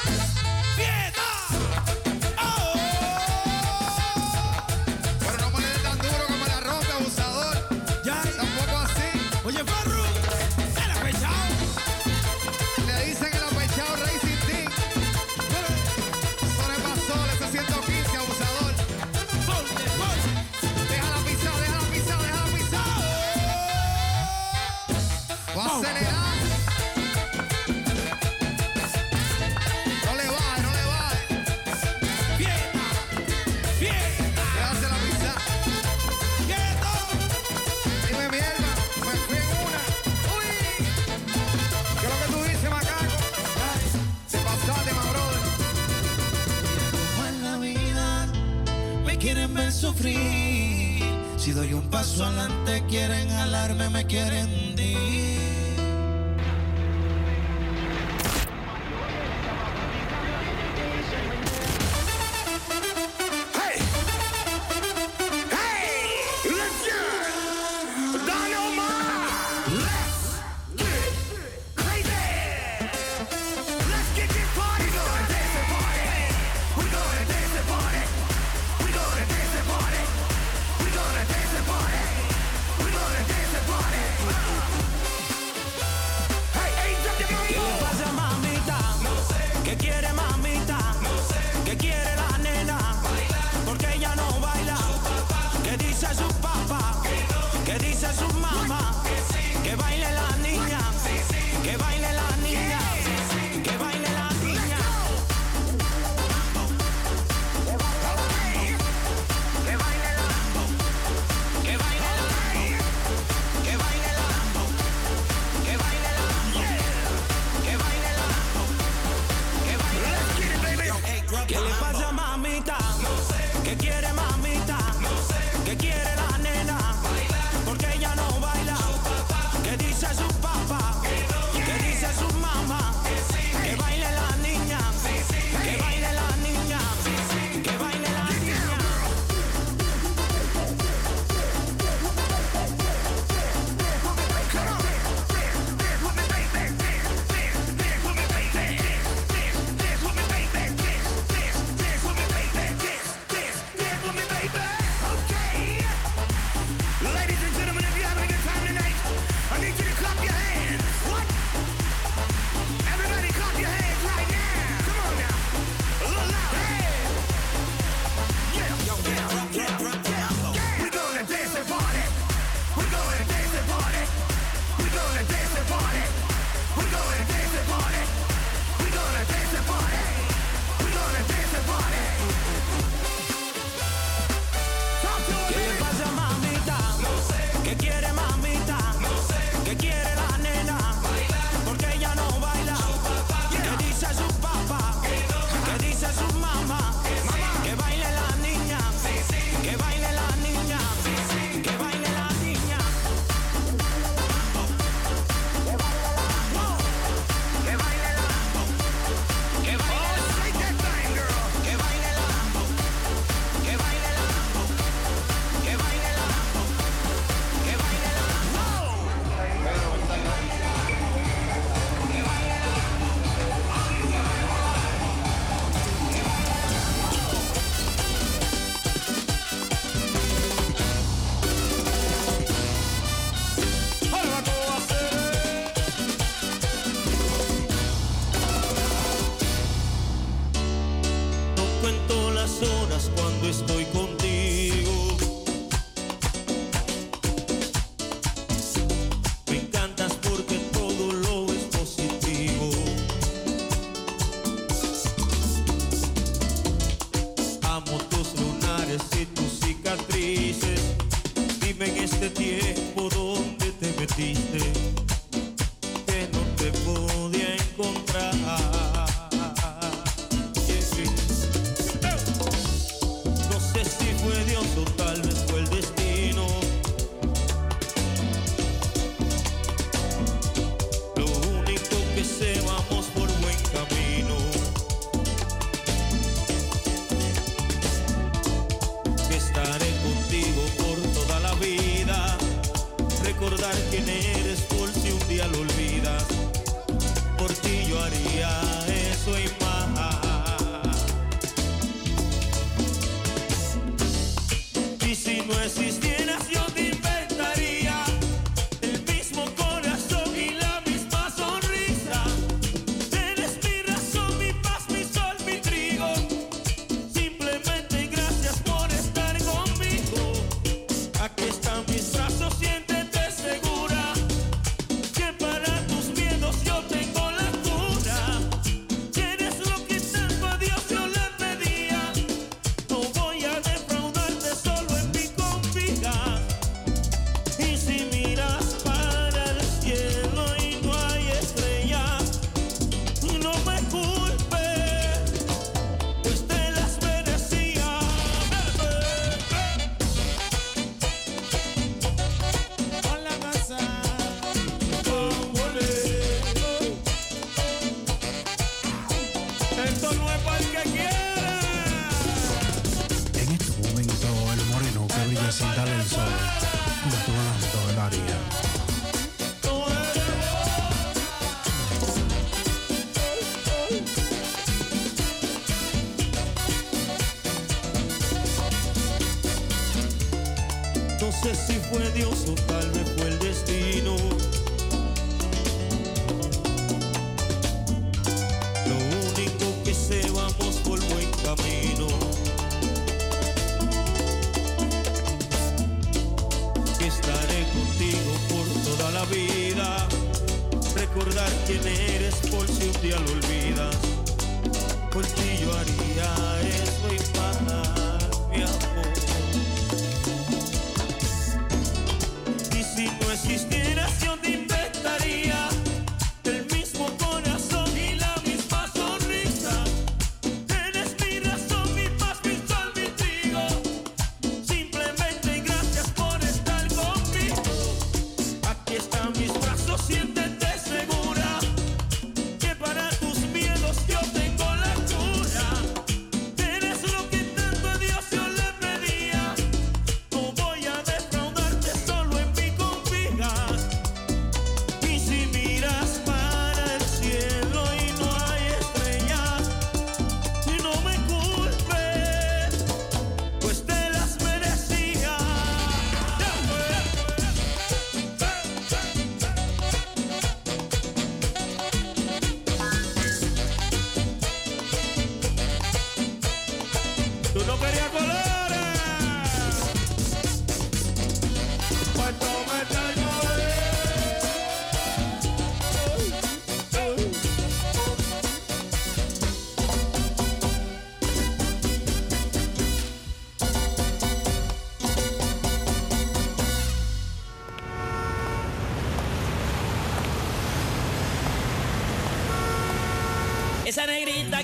de um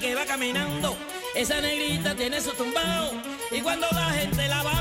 que va caminando. Esa negrita tiene su tumbao. Y cuando la gente la va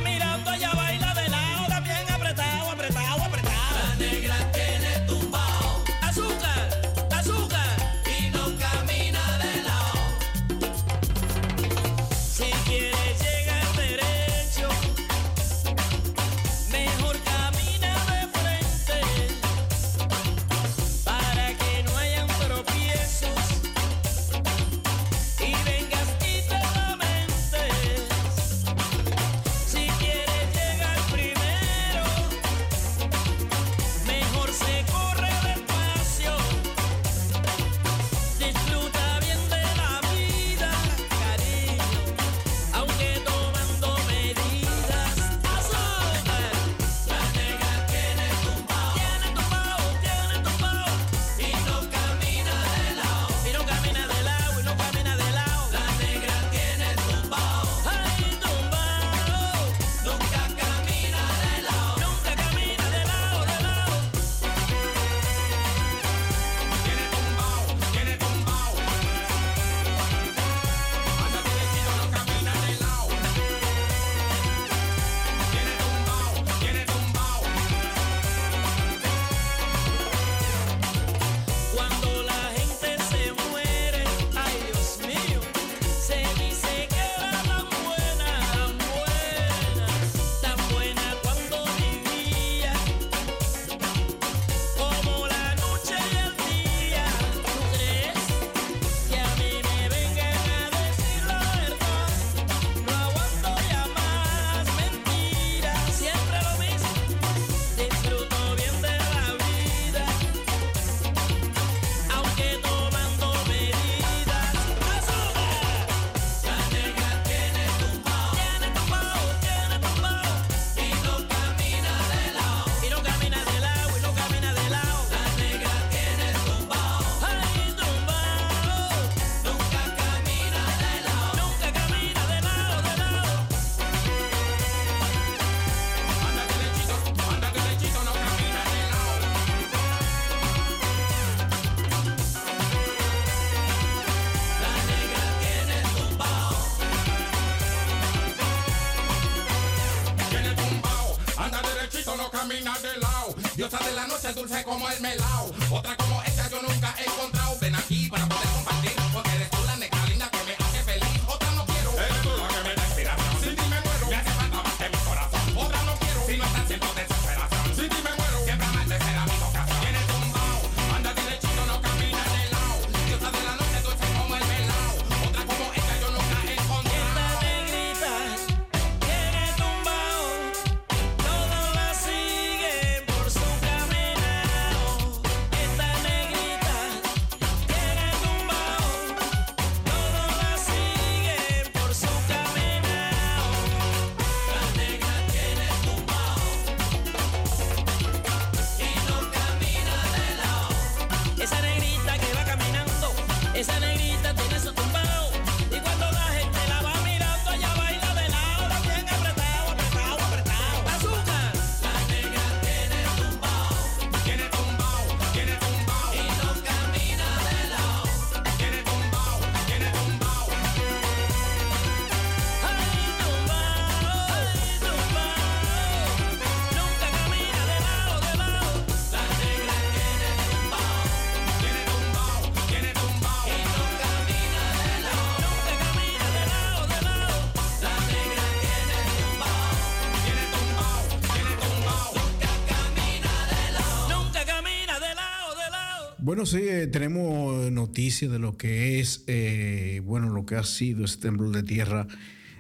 sí, eh, tenemos noticias de lo que es, eh, bueno, lo que ha sido este temblor de tierra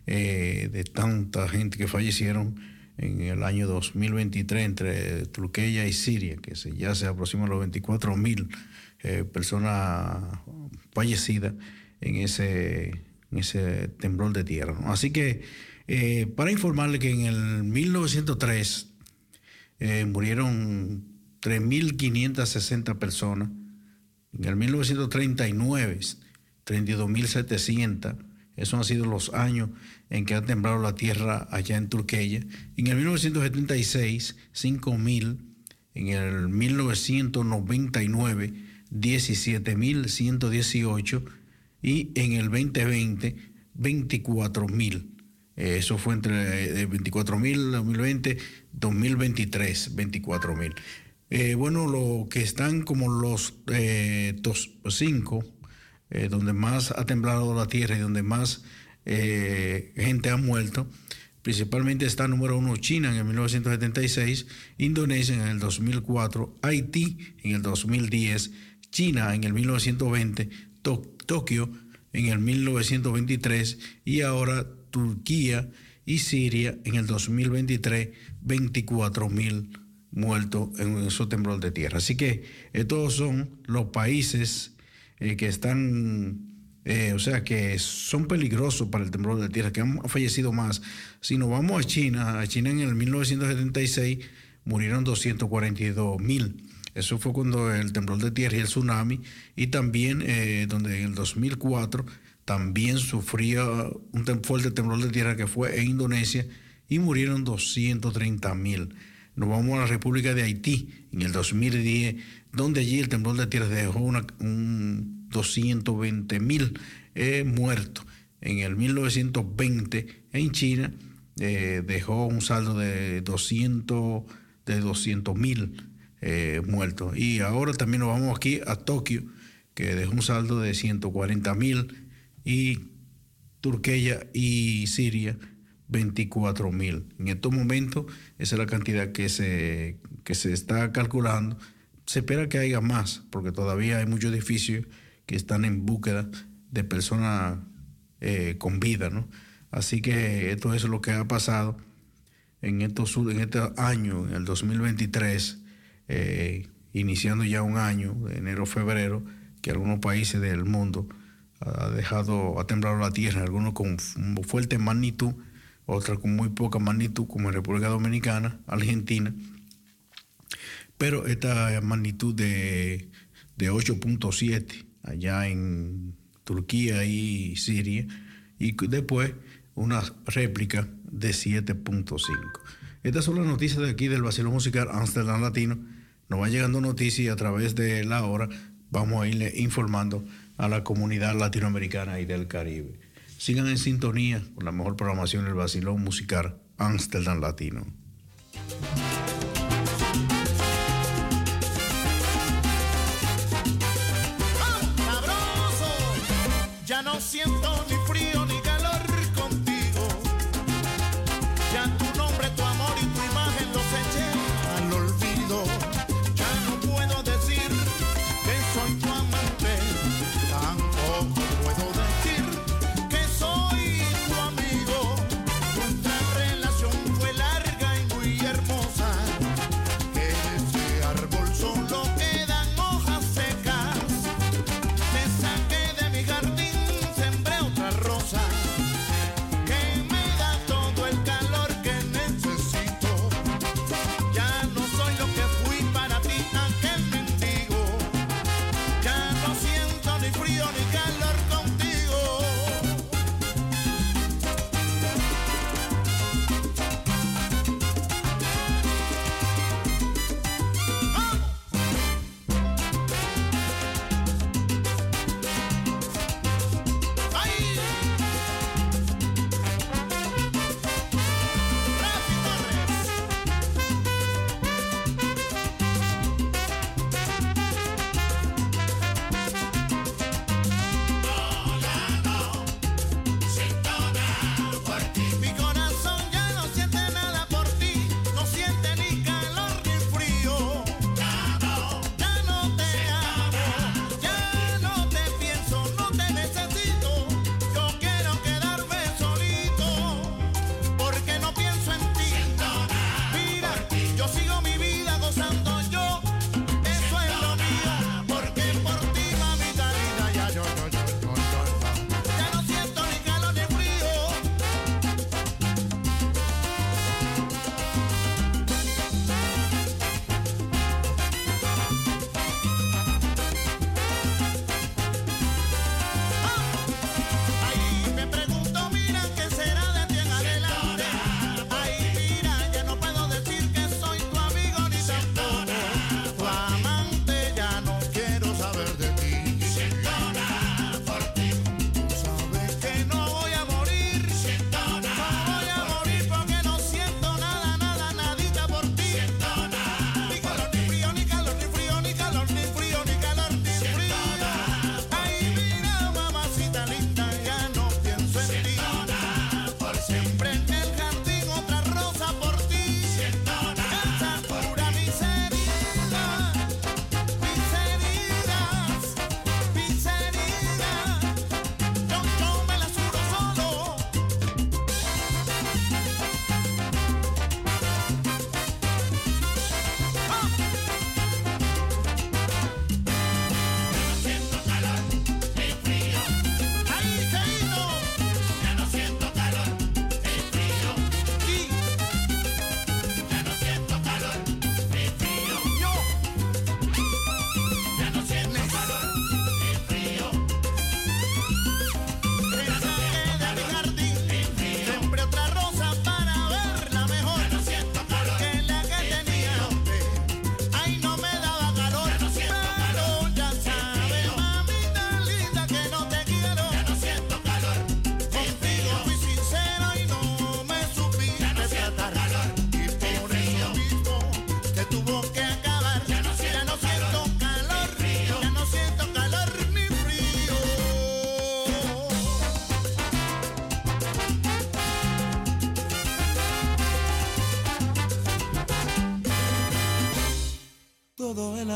eh, de tanta gente que fallecieron en el año 2023 entre Turquía y Siria, que ya se aproximan los 24 mil personas fallecidas en ese, ese temblor de tierra. Así que, para informarle que en el 1903 eh, murieron 3.560 personas. En el 1939, 32.700. Esos han sido los años en que ha temblado la tierra allá en Turquía. En el 1976, 5.000. En el 1999, 17.118. Y en el 2020, 24.000. Eh, Eso fue entre eh, 24.000 2020, 2023, 24.000. Eh, bueno, lo que están como los eh, cinco, eh, donde más ha temblado la tierra y donde más gente ha muerto, principalmente está número uno China en el 1976, Indonesia en el 2004, Haití en el 2010, China en el 1920, To- Tokio en el 1923 y ahora Turquía y Siria en el 2023, 24 mil muertos en esos temblores de tierra. Así que estos son los países eh, que están, eh, o sea, que son peligrosos para el temblor de tierra, que han fallecido más. Si nos vamos a China, a China en el 1976 murieron 242 mil. Eso fue cuando el temblor de tierra y el tsunami, y también eh, donde en el 2004 también sufría un fuerte temblor de tierra que fue en Indonesia y murieron 230 mil. Nos vamos a la República de Haití en el 2010, donde allí el temblor de tierra dejó una, un 220 mil eh, muertos. En el 1920 en China eh, dejó un saldo de 200 de 200 mil eh, muertos. Y ahora también nos vamos aquí a Tokio, que dejó un saldo de 140 mil y Turquía y Siria 24 mil. En estos momentos esa es la cantidad que se, que se está calculando. Se espera que haya más, porque todavía hay muchos edificios que están en búsqueda de personas eh, con vida, ¿no? Así que esto es lo que ha pasado en estos en este año, en el 2023, eh, iniciando ya un año, enero febrero, que algunos países del mundo ha dejado, ha temblado la tierra, algunos con fuerte magnitud, otros con muy poca magnitud, como en República Dominicana, Argentina. Pero esta magnitud de, de 8.7 allá en Turquía y Siria, y después una réplica de 7.5. Estas son las noticias de aquí del Vacilón Musical Amsterdam Latino. Nos va llegando noticias y a través de la hora vamos a irle informando a la comunidad latinoamericana y del Caribe. Sigan en sintonía con la mejor programación del vacilón musical Amsterdam Latino. ¡Ah, ya no siento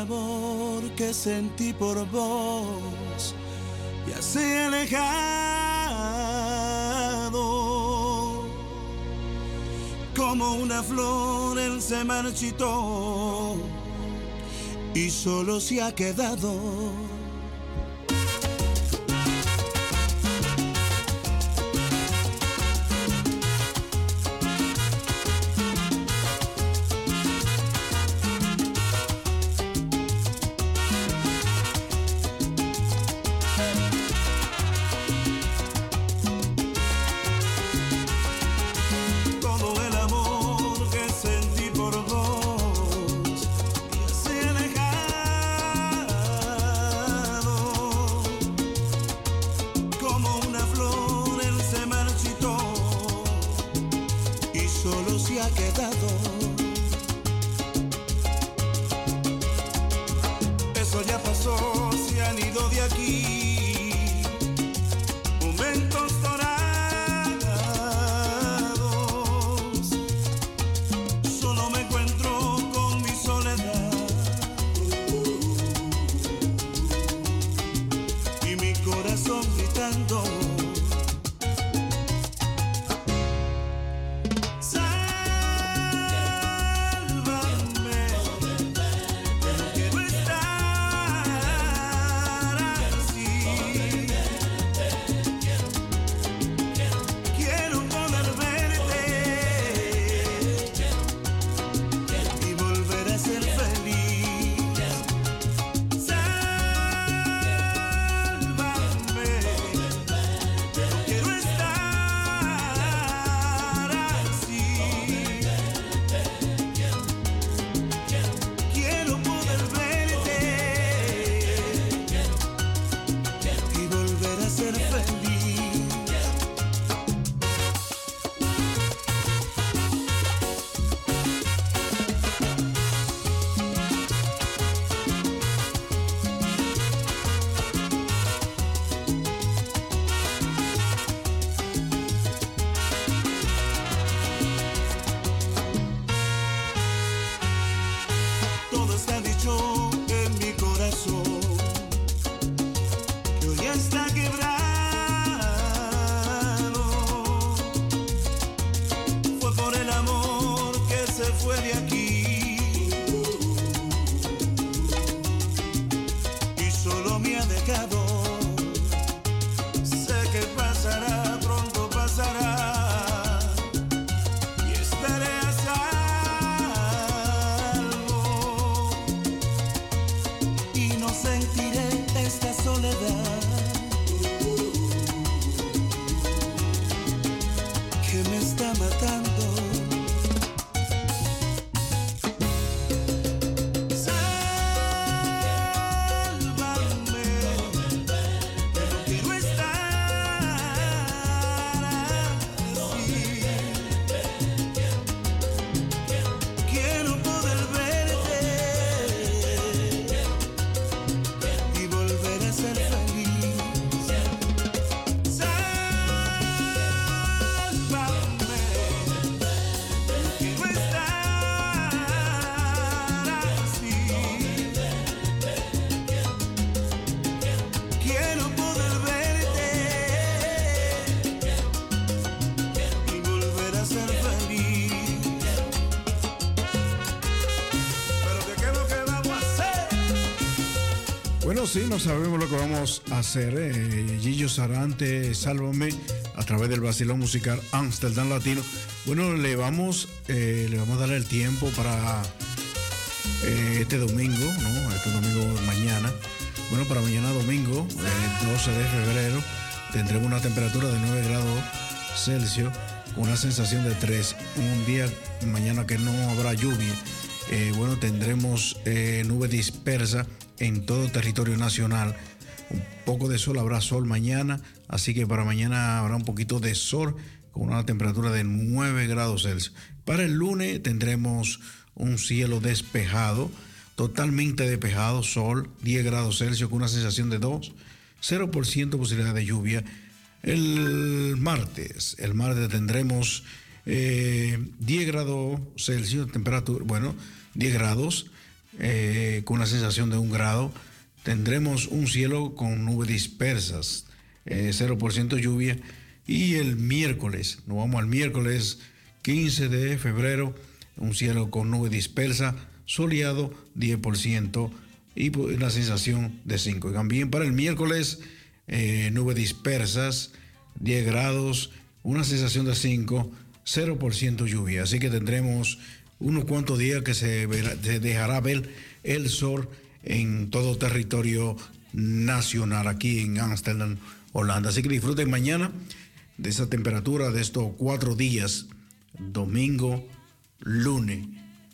amor que sentí por vos ya se ha alejado. Como una flor él se marchitó y solo se ha quedado sí, no sabemos lo que vamos a hacer. Eh, Gillo Sarante, Sálvame, a través del vacilón musical Amsterdam Latino. Bueno, le vamos, eh, le vamos a dar el tiempo para eh, este domingo, ¿no? Este domingo mañana. Bueno, para mañana domingo, eh, el 12 de febrero, tendremos una temperatura de 9 grados Celsius una sensación de 3. Un día mañana que no habrá lluvia. bueno, tendremos nube dispersa en todo territorio nacional. Un poco de sol, habrá sol mañana, así que para mañana habrá un poquito de sol con una temperatura de 9 grados Celsius. Para el lunes tendremos un cielo despejado, totalmente despejado, sol, 10 grados Celsius con una sensación de 2, 0% posibilidad de lluvia. El martes, el martes tendremos eh, 10 grados Celsius, temperatura, bueno, 10 grados, eh, con una sensación de 1 grado. Tendremos un cielo con nubes dispersas, eh, 0% lluvia. Y el miércoles, nos vamos al miércoles 15 de febrero, un cielo con nube dispersa, soleado 10% y pues, una sensación de 5. Y también para el miércoles, eh, nubes dispersas, 10 grados, una sensación de 5, 0% lluvia. Así que tendremos unos cuantos días que se, se dejará ver el sol en todo territorio nacional aquí en Amsterdam, Holanda. Así que disfruten mañana de esa temperatura de estos cuatro días, domingo, lunes,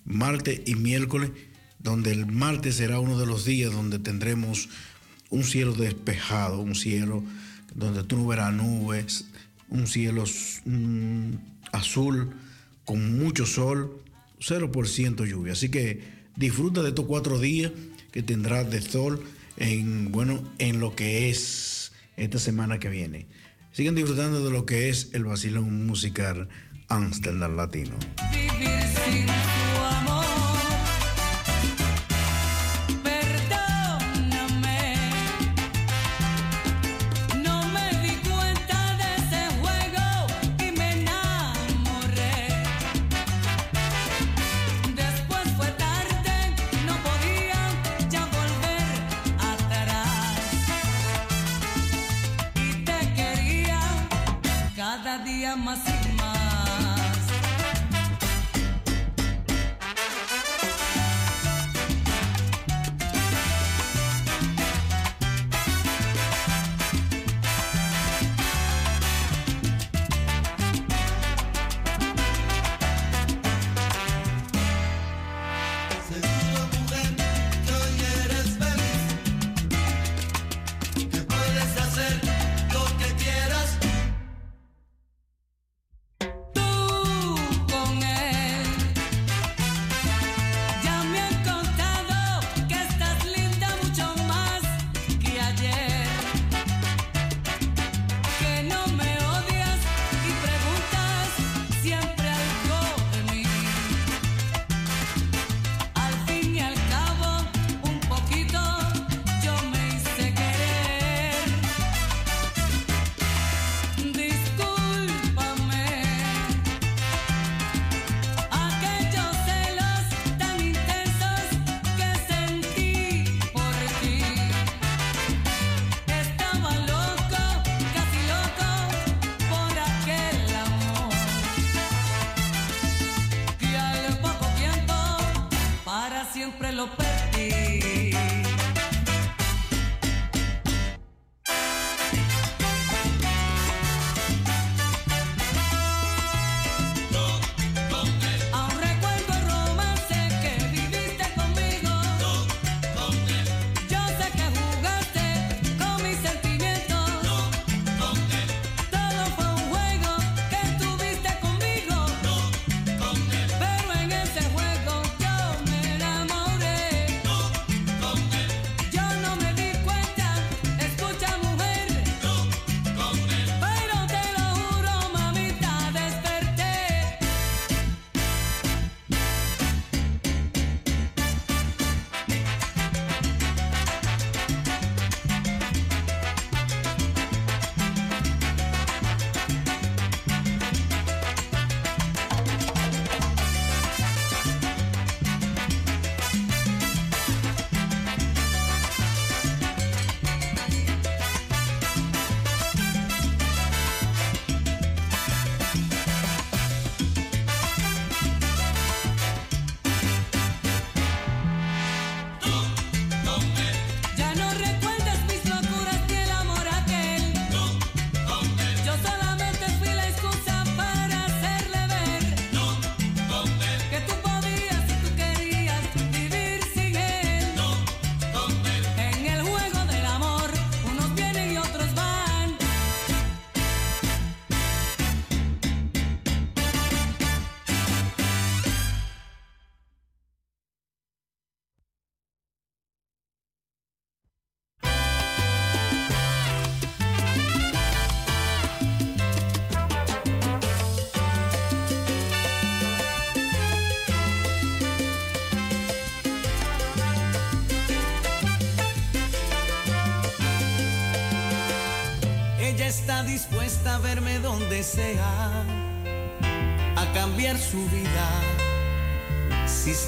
martes y miércoles, donde el martes será uno de los días donde tendremos un cielo despejado, un cielo donde tú no verás nubes, un cielo mm, azul con mucho sol, 0% lluvia. Así que disfruta de estos cuatro días que tendrás de sol en, bueno, en lo que es esta semana que viene. Sigan disfrutando de lo que es el vacilón musical Amsterdam Latino.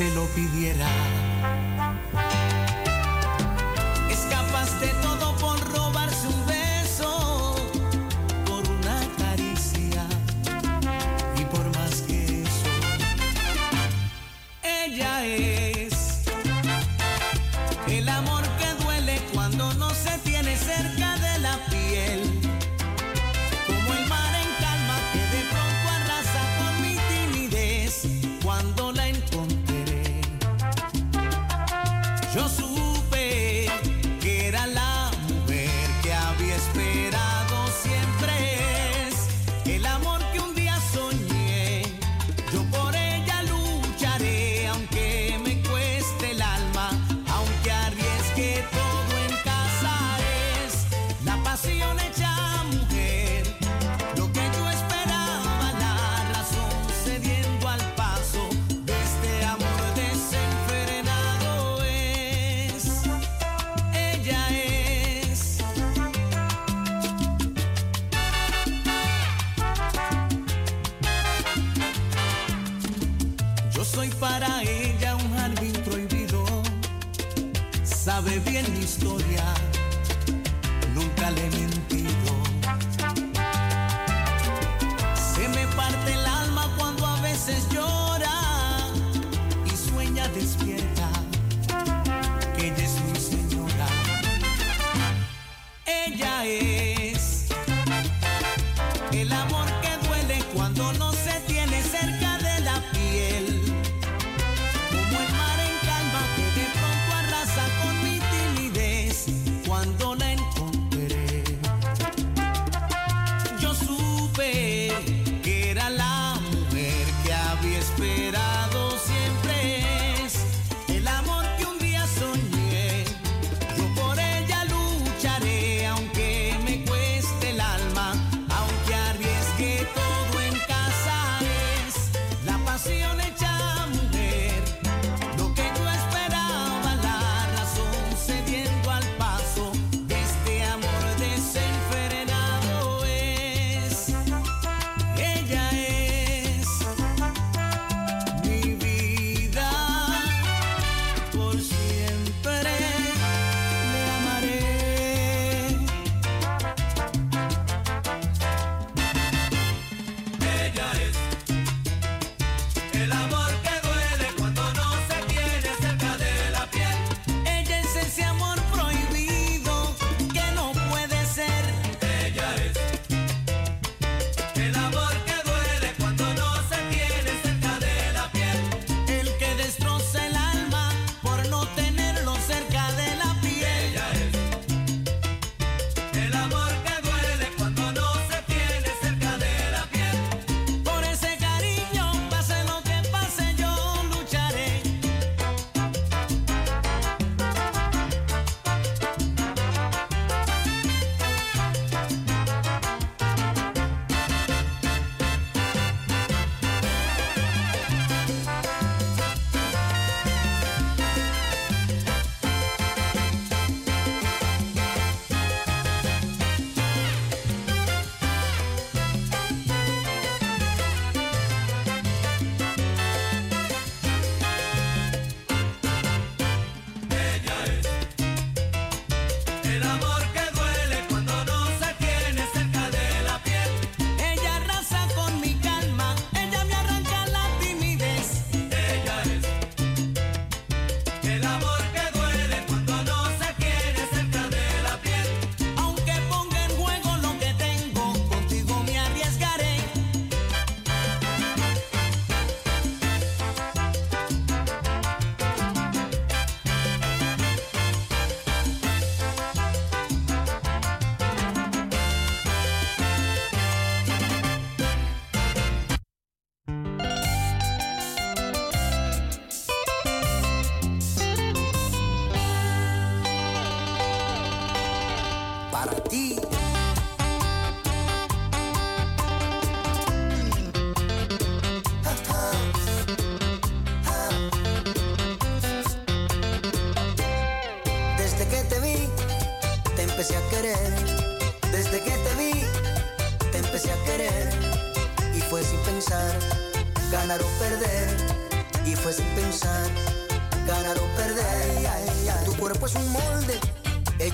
Se lo pidiera.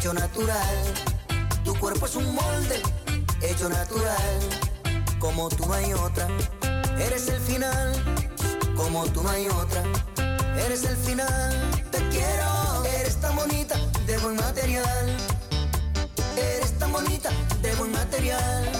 Hecho natural, tu cuerpo es un molde hecho natural, como tú no hay otra, eres el final, como tú no hay otra, eres el final, te quiero, eres tan bonita, de buen material, eres tan bonita, de buen material,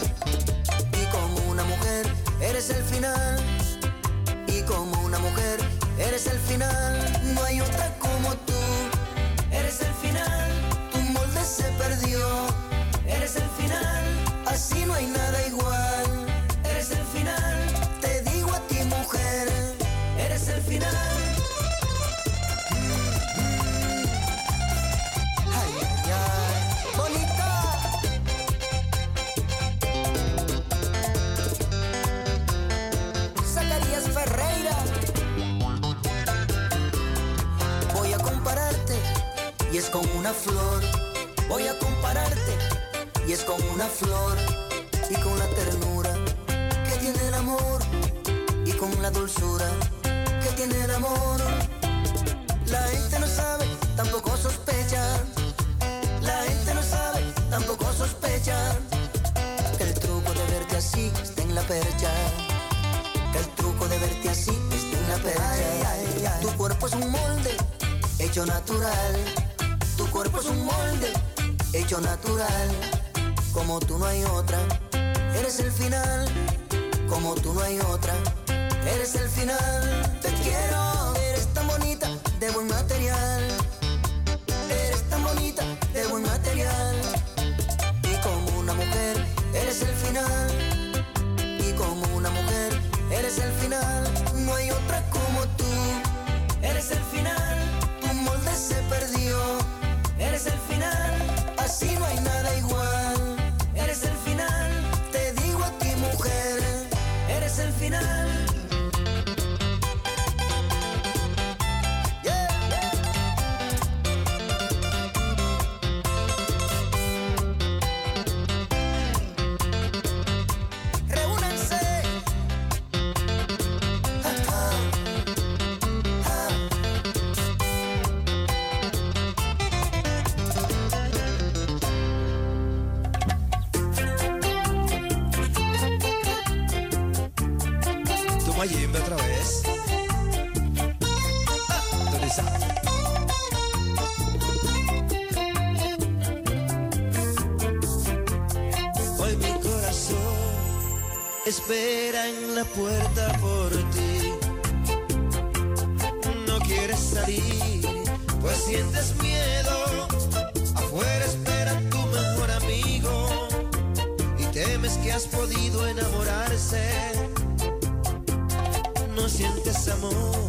y es con una flor. Voy a compararte y es con una flor y con la ternura que tiene el amor y con la dulzura que tiene el amor. La gente no sabe, tampoco sospecha. La gente no sabe, tampoco sospecha que el truco de verte así está en la percha. Que el truco de verte así está en la percha. Tu cuerpo es un molde hecho natural. Tu cuerpo es un molde hecho natural. Como tú no hay otra, eres el final. Como tú no hay otra, eres el final. Te quiero, eres tan bonita, de buen material. Eres tan bonita, de buen material. Y como una mujer, eres el final. Y como una mujer, eres el final. No sientes amor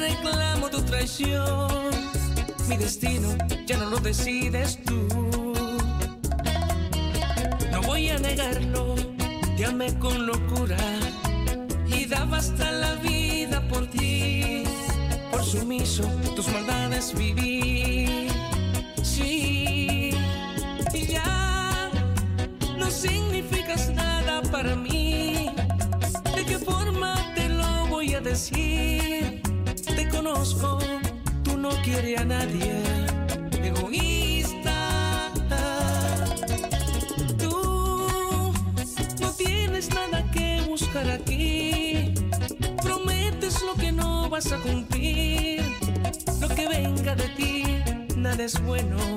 reclamo tu traición. Mi destino ya no lo decides es bueno.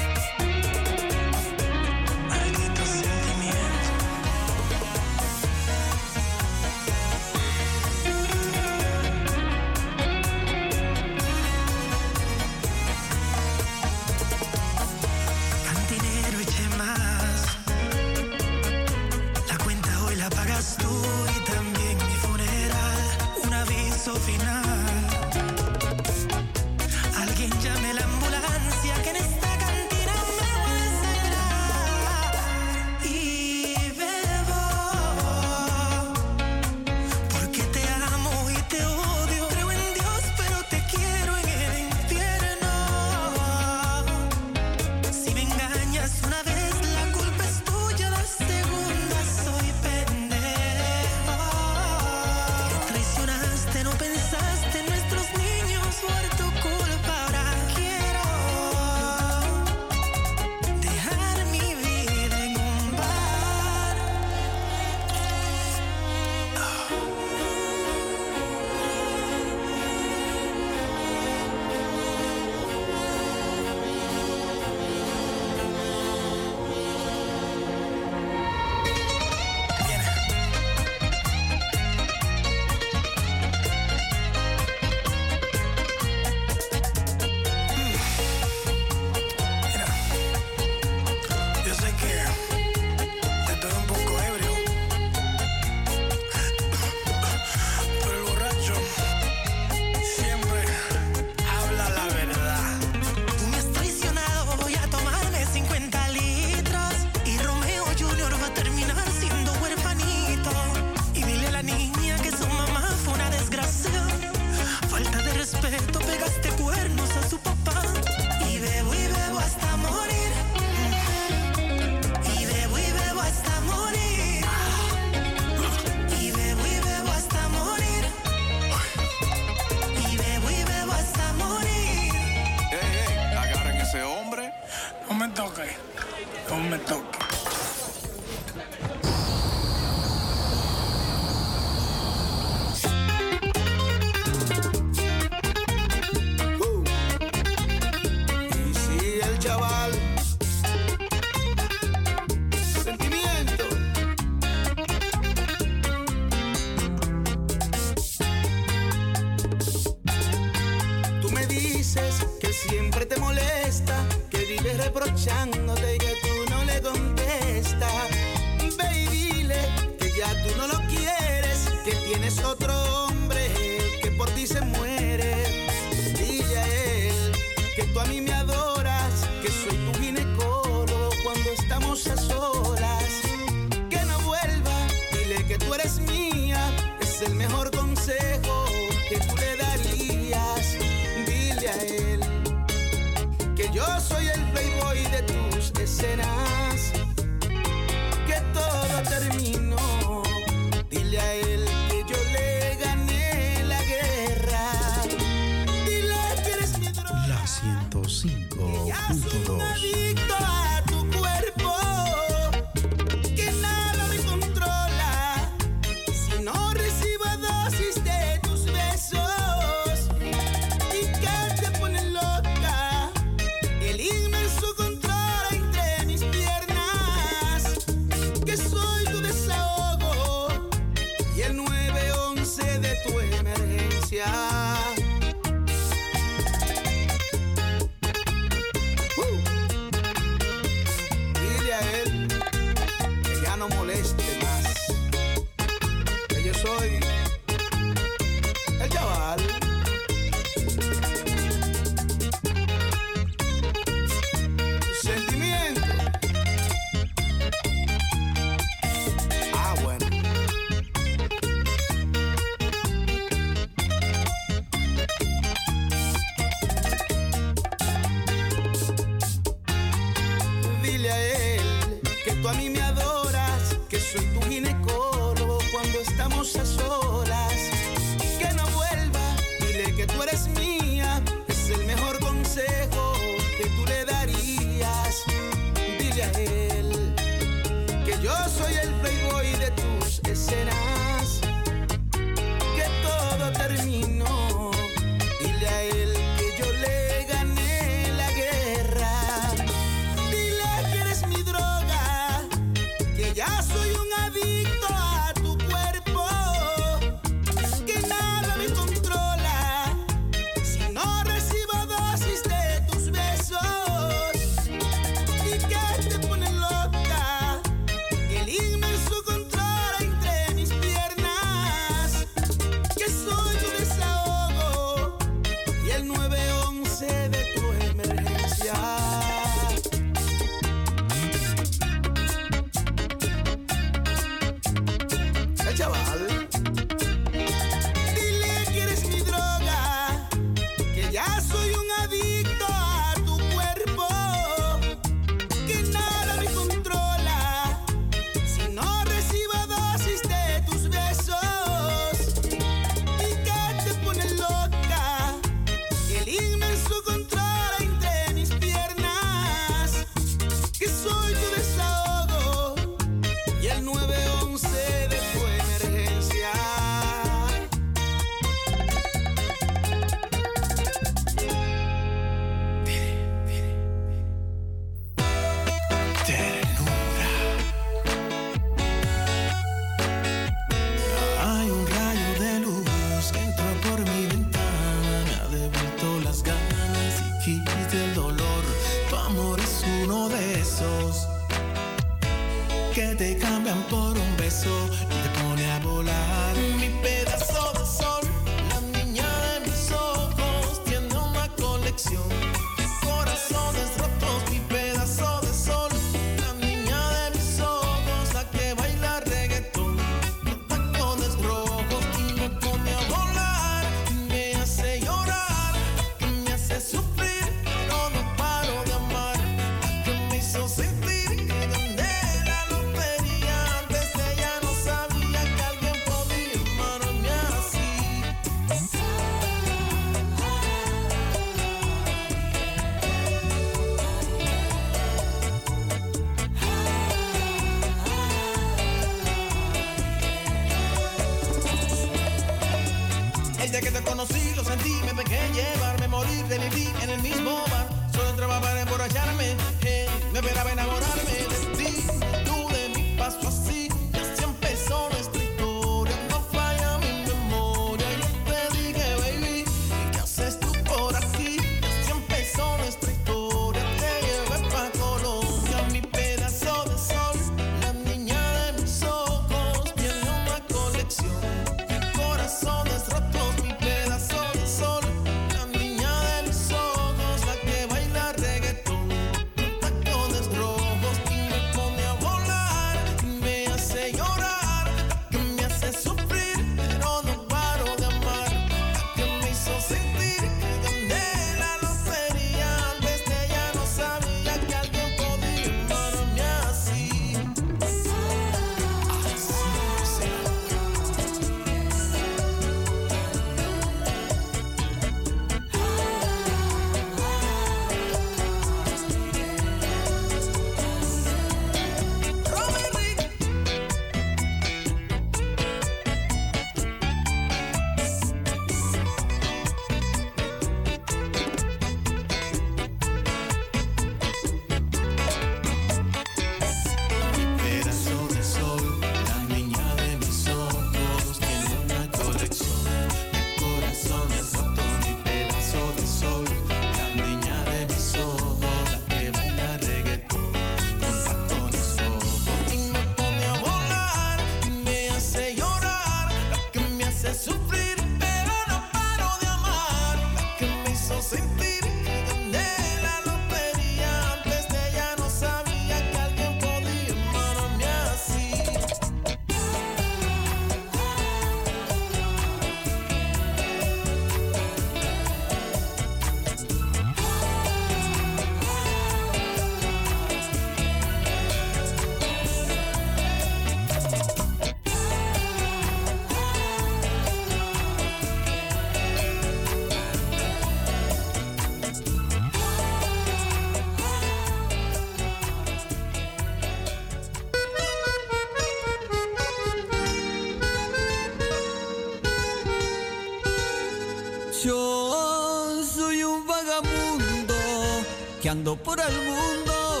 Por el mundo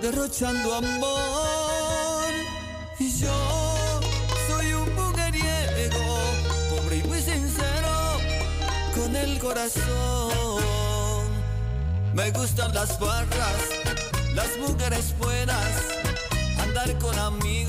derrochando amor. Y yo soy un mujeriego, pobre y muy sincero, con el corazón. Me gustan las barras, las mujeres buenas, andar con amigos,